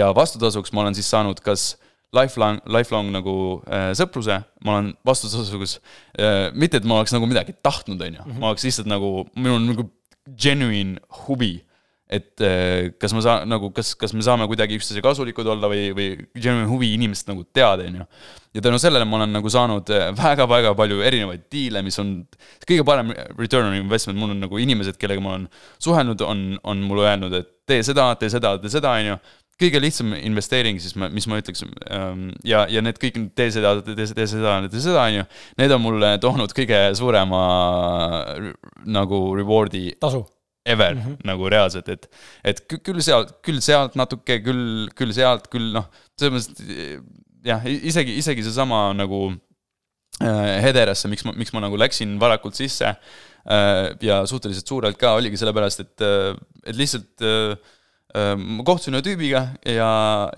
ja vastutasuks ma olen siis saanud kas lifelong, lifelong nagu äh, sõpruse, ma olen vastutasuks äh,, mitte et ma oleks nagu midagi tahtnud, on ju, ma oleks lihtsalt nagu, minul on nagu genuine huvi et äh, kas ma saan nagu, kas, kas me saame kuidagi üksteise kasulikud olla või, või genuine huvi inimest nagu teada, on ju. ja tänu sellele ma olen nagu saanud väga-väga äh, palju erinevaid diile, mis on kõige parem return on investment, mul on nagu inimesed, kellega ma olen suhelnud, on, on mulle öelnud, et tee seda, tee seda, tee seda, on ju kõige lihtsam investeering siis, mis ma ütleks ähm, ja, ja need kõik, tee seda, tee, tee seda, tee seda, on ju, need on mulle toonud kõige suurema nagu reward'i. tasu ever mm -hmm. nagu reaalselt, et, et küll sealt, küll sealt natuke, küll, küll sealt, küll noh, selles mõttes jah, isegi, isegi seesama nagu Hederasse, miks ma, miks ma nagu läksin varakult sisse ja suhteliselt suurelt ka, oligi sellepärast, et, et lihtsalt ma kohtusin ühe tüübiga ja,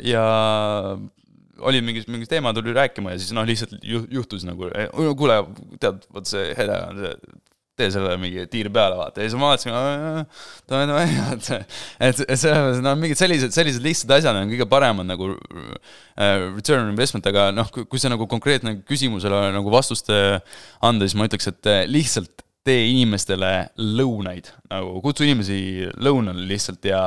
ja oli mingi, mingi teema tuli rääkima ja siis noh, lihtsalt juhtus nagu, kuule, tead, vot see Hede on see tee sellele mingi tiir peale, vaata, ja siis ma vaatasin, davai, davai, vaata. et, selles mõttes, no mingid sellised, sellised lihtsad asjad on kõige paremad nagu uh, return on investment, aga noh, kui see nagu konkreetne küsimusele nagu vastust anda, siis ma ütleks, et lihtsalt tee inimestele lõunaid, nagu kutsu inimesi lõunale lihtsalt ja,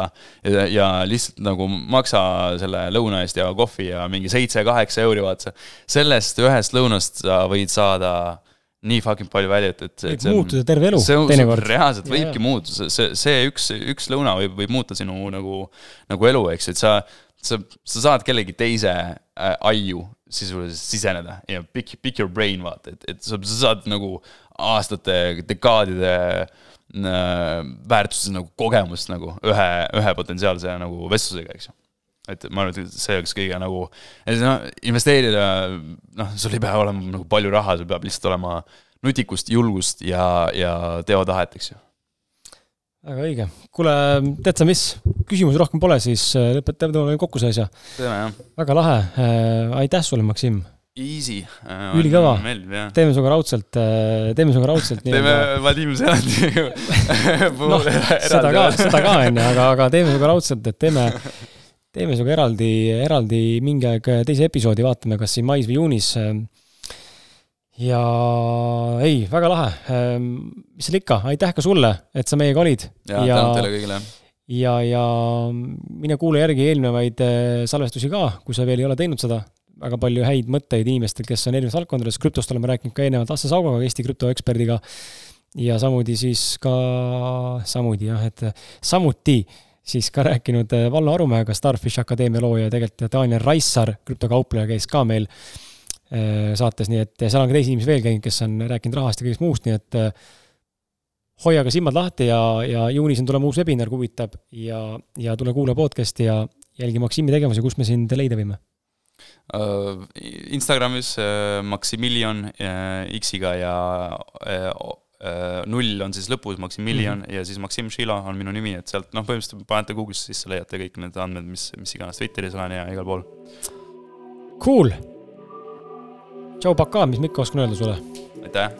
ja, ja lihtsalt nagu maksa selle lõuna eest ja kohvi ja mingi seitse-kaheksa euri, vaata. sellest ühest lõunast sa võid saada nii fucking palju väljat, et, et võib muutuda terve elu teinekord. reaalselt võibki muutuda, see, see üks, üks lõuna võib, võib muuta sinu nagu, nagu elu, eks, et sa, sa, sa saad kellegi teise äh, aiu sisuliselt siseneda ja pick, pick your brain, vaata, et, et sa, sa saad nagu aastate, dekaadide äh, väärtuses nagu kogemust nagu ühe, ühe potentsiaalse nagu vestlusega, eks ju et ma arvan, et see oleks kõige nagu, noh, investeerida, noh, sul ei pea olema nagu palju raha, sul peab lihtsalt olema nutikust, julgust ja, ja teotahet, eks ju. väga õige. kuule, tead sa mis, küsimusi rohkem pole, siis äh, lõpetame, kokku see asja. teeme jah. väga lahe äh,, aitäh sulle, Maksim. Easy äh,. ülikõva. teeme sinuga raudselt, teeme sinuga raudselt. teeme Vadim Zelandi noh, seda ka, seda ka on ju, aga, aga teeme sinuga raudselt, et teeme teeme sinuga eraldi, eraldi mingi aeg teise episoodi, vaatame, kas siin mais või juunis. ja ei, väga lahe. mis seal ikka, aitäh ka sulle, et sa meiega olid. ja, ja tänud teile kõigile. ja, ja mine kuula järgi eelnevaid eh, salvestusi ka, kui sa veel ei ole teinud seda. väga palju häid mõtteid inimestel, kes on erinevates valdkondades, krüptost oleme rääkinud ka eelnevalt Asse Saugaga, Eesti krüptoeksperdiga. ja samuti siis ka, samuti jah, et samuti siis ka rääkinud äh, Vallo Arumäega, Starfish Akadeemia looja ja tegelikult Daniel Raissar, krüptokaupleja, käis ka meil äh, saates, nii et seal on ka teisi inimesi veel käinud, kes on rääkinud rahast ja kõigest muust, nii et äh, hoia ka silmad lahti ja, ja juunis on tulema uus webinar, kui huvitab ja, ja tule kuula podcast'i ja jälgi Maksimi tegevusi, kus me sind leida võime? Instagramis Maximilian uh, X-iga ja Äh, null on siis lõpus Maximilian mm -hmm. ja siis Maksim Šilo on minu nimi, et sealt noh, põhimõtteliselt panete Google'isse sisse, leiate kõik need andmed, mis, mis iganes Twitteris olen ja igal pool. Cool. tšau, pakaa, mis ma ikka oskan öelda sulle. aitäh.